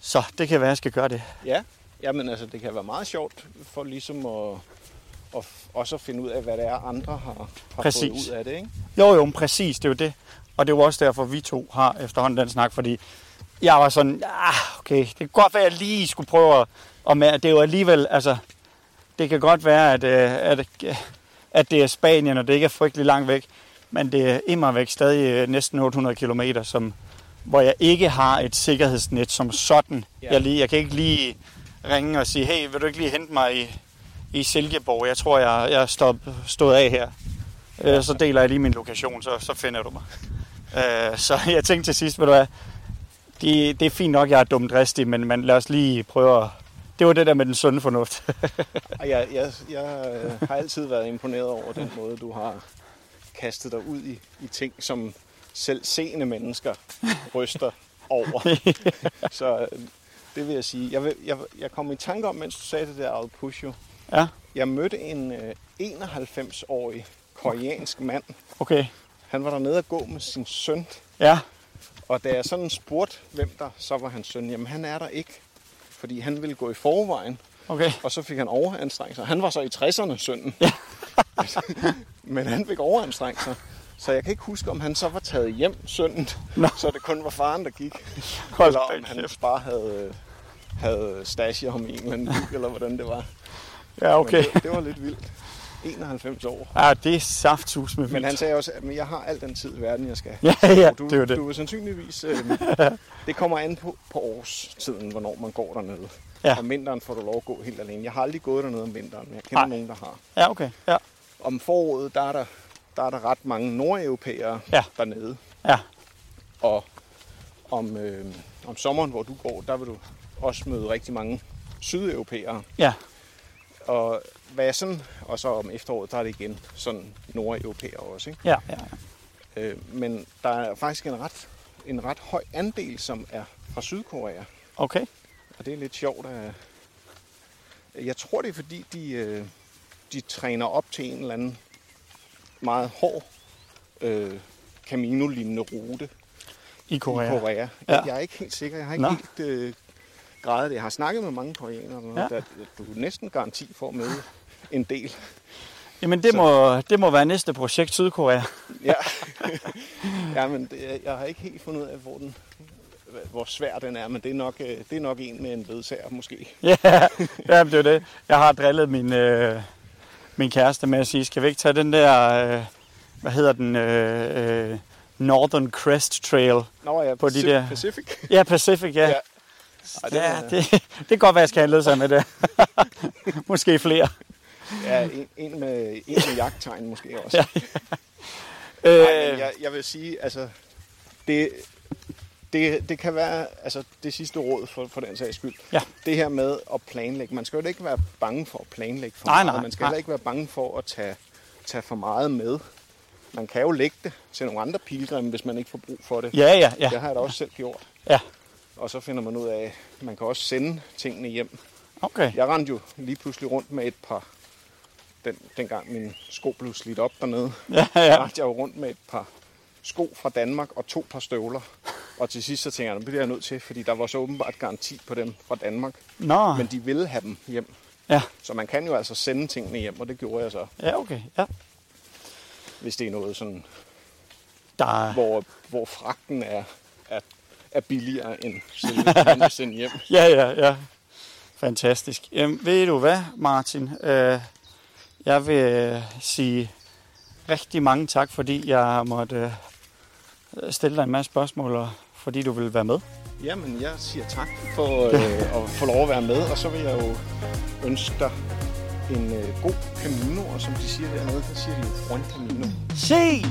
Så det kan være, at jeg skal gøre det. Ja, jamen altså, det kan være meget sjovt for ligesom at, at også at finde ud af, hvad det er, andre har, har fået ud af det, ikke? Jo, jo, præcis, det er jo det. Og det er jo også derfor, vi to har efterhånden den snak, fordi jeg var sådan, ah, okay, det kan godt være, at jeg lige skulle prøve at, og med, det er jo alligevel, altså, det kan godt være, at, øh, at, at det er Spanien, og det ikke er frygtelig langt væk, men det er immer væk stadig øh, næsten 800 km, som, hvor jeg ikke har et sikkerhedsnet som sådan. Ja. Jeg, lige, jeg kan ikke lige ringe og sige, hey, vil du ikke lige hente mig i, i Silkeborg? Jeg tror, jeg, jeg stået, stået af her. Ja. Så deler jeg lige min lokation, så, så finder du mig. Øh, så jeg tænkte til sidst, ved du hvad, det, det er fint nok, jeg er dumt dristig, men, men lad os lige prøve at... Det var det der med den sunde fornuft. jeg, jeg, jeg øh, har altid været imponeret over den måde, du har kastet dig ud i, i ting, som selv seende mennesker ryster over. så øh, det vil jeg sige. Jeg, vil, jeg, jeg kom i tanke om, mens du sagde det der, I'll push you. Ja. Jeg mødte en øh, 91-årig koreansk mand. Okay. Han var dernede at gå med sin søn. Ja. Og da jeg sådan spurgte, hvem der så var hans søn, jamen han er der ikke. Fordi han ville gå i forvejen. Okay. Og så fik han overanstrengt sig. Han var så i 60'erne, sønnen. Ja. Men han fik overanstrengt sig. Så jeg kan ikke huske, om han så var taget hjem sønnen, Nå. så det kun var faren, der gik. Hold eller om han bare havde, havde stashet ham i en eller anden by, eller hvordan det var. Ja, okay. det, det var lidt vildt. 91 år. Ja, det er saftsus med Men han sagde også, at jeg har al den tid i verden, jeg skal. Ja, ja, du, det er det. Du er sandsynligvis... Øh, det kommer an på, på årstiden, hvornår man går dernede. Ja. Om vinteren får du lov at gå helt alene. Jeg har aldrig gået dernede om vinteren, men jeg kender Ej. nogen, der har. Ja, okay. Ja. Om foråret, der er der, der, er der ret mange nordeuropæere ja. dernede. Ja. Og om, øh, om sommeren, hvor du går, der vil du også møde rigtig mange sydeuropæere. Ja. Og sådan, og så om efteråret, der er det igen sådan nordeuropæere også. Ikke? Ja, ja, ja. Øh, men der er faktisk en ret, en ret høj andel, som er fra Sydkorea. Okay. Og det er lidt sjovt. At, jeg tror, det er fordi, de, øh, de træner op til en eller anden meget hård øh, Camino-lignende rute i Korea. I Korea. Ja. Jeg er ikke helt sikker. Jeg har ikke Nå. helt øh, grader det. Jeg har snakket med mange koreanere, ja. der du næsten garanti for at møde en del. Jamen det, må, det må være næste projekt Sydkorea. ja, ja men det, jeg har ikke helt fundet ud af, hvor, den, hvor svær den er, men det er nok, øh, det er nok en med en ledsager måske. ja, ja, det er det. Jeg har drillet min, øh, min kæreste med at sige, skal vi ikke tage den der, øh, hvad hedder den, øh, øh, Northern Crest Trail? Nå ja, på Pacific, de der... Pacific. Ja, Pacific, ja. ja. Ej, det, ja, det, det kan godt være, jeg skal have sig med det. måske flere. Ja, en, en, med, en med jagttegn måske også. ja, ja. Ej, øh. jeg, jeg vil sige, altså, det, det, det kan være altså, det sidste råd for, for den sags skyld. Ja. Det her med at planlægge. Man skal jo ikke være bange for at planlægge for nej, meget. Nej, man skal heller ikke være bange for at tage, tage for meget med. Man kan jo lægge det til nogle andre pilgrimme, hvis man ikke får brug for det. Ja, ja, ja. Det har jeg da også selv gjort. Ja. Og så finder man ud af, at man kan også sende tingene hjem. Okay. Jeg rendte jo lige pludselig rundt med et par, den, dengang min sko blev slidt op dernede. Ja, ja. rendte jeg jo rundt med et par sko fra Danmark og to par støvler. Og til sidst så tænkte jeg, det bliver jeg nødt til, fordi der var så åbenbart garanti på dem fra Danmark. Nå. Men de ville have dem hjem. Ja. Så man kan jo altså sende tingene hjem, og det gjorde jeg så. Ja, okay. Ja. Hvis det er noget sådan Der er, hvor, hvor fragten er, er, er billigere end selve sende hjem. ja, ja, ja. Fantastisk. Jamen, ved du hvad, Martin? Øh, jeg vil øh, sige rigtig mange tak, fordi jeg måtte øh, stille dig en masse spørgsmål, og fordi du vil være med. Jamen, jeg siger tak for øh, at få lov at være med, og så vil jeg jo ønske dig en øh, god Camino, og som de siger dernede, der siger de jo Juan Camino. Se!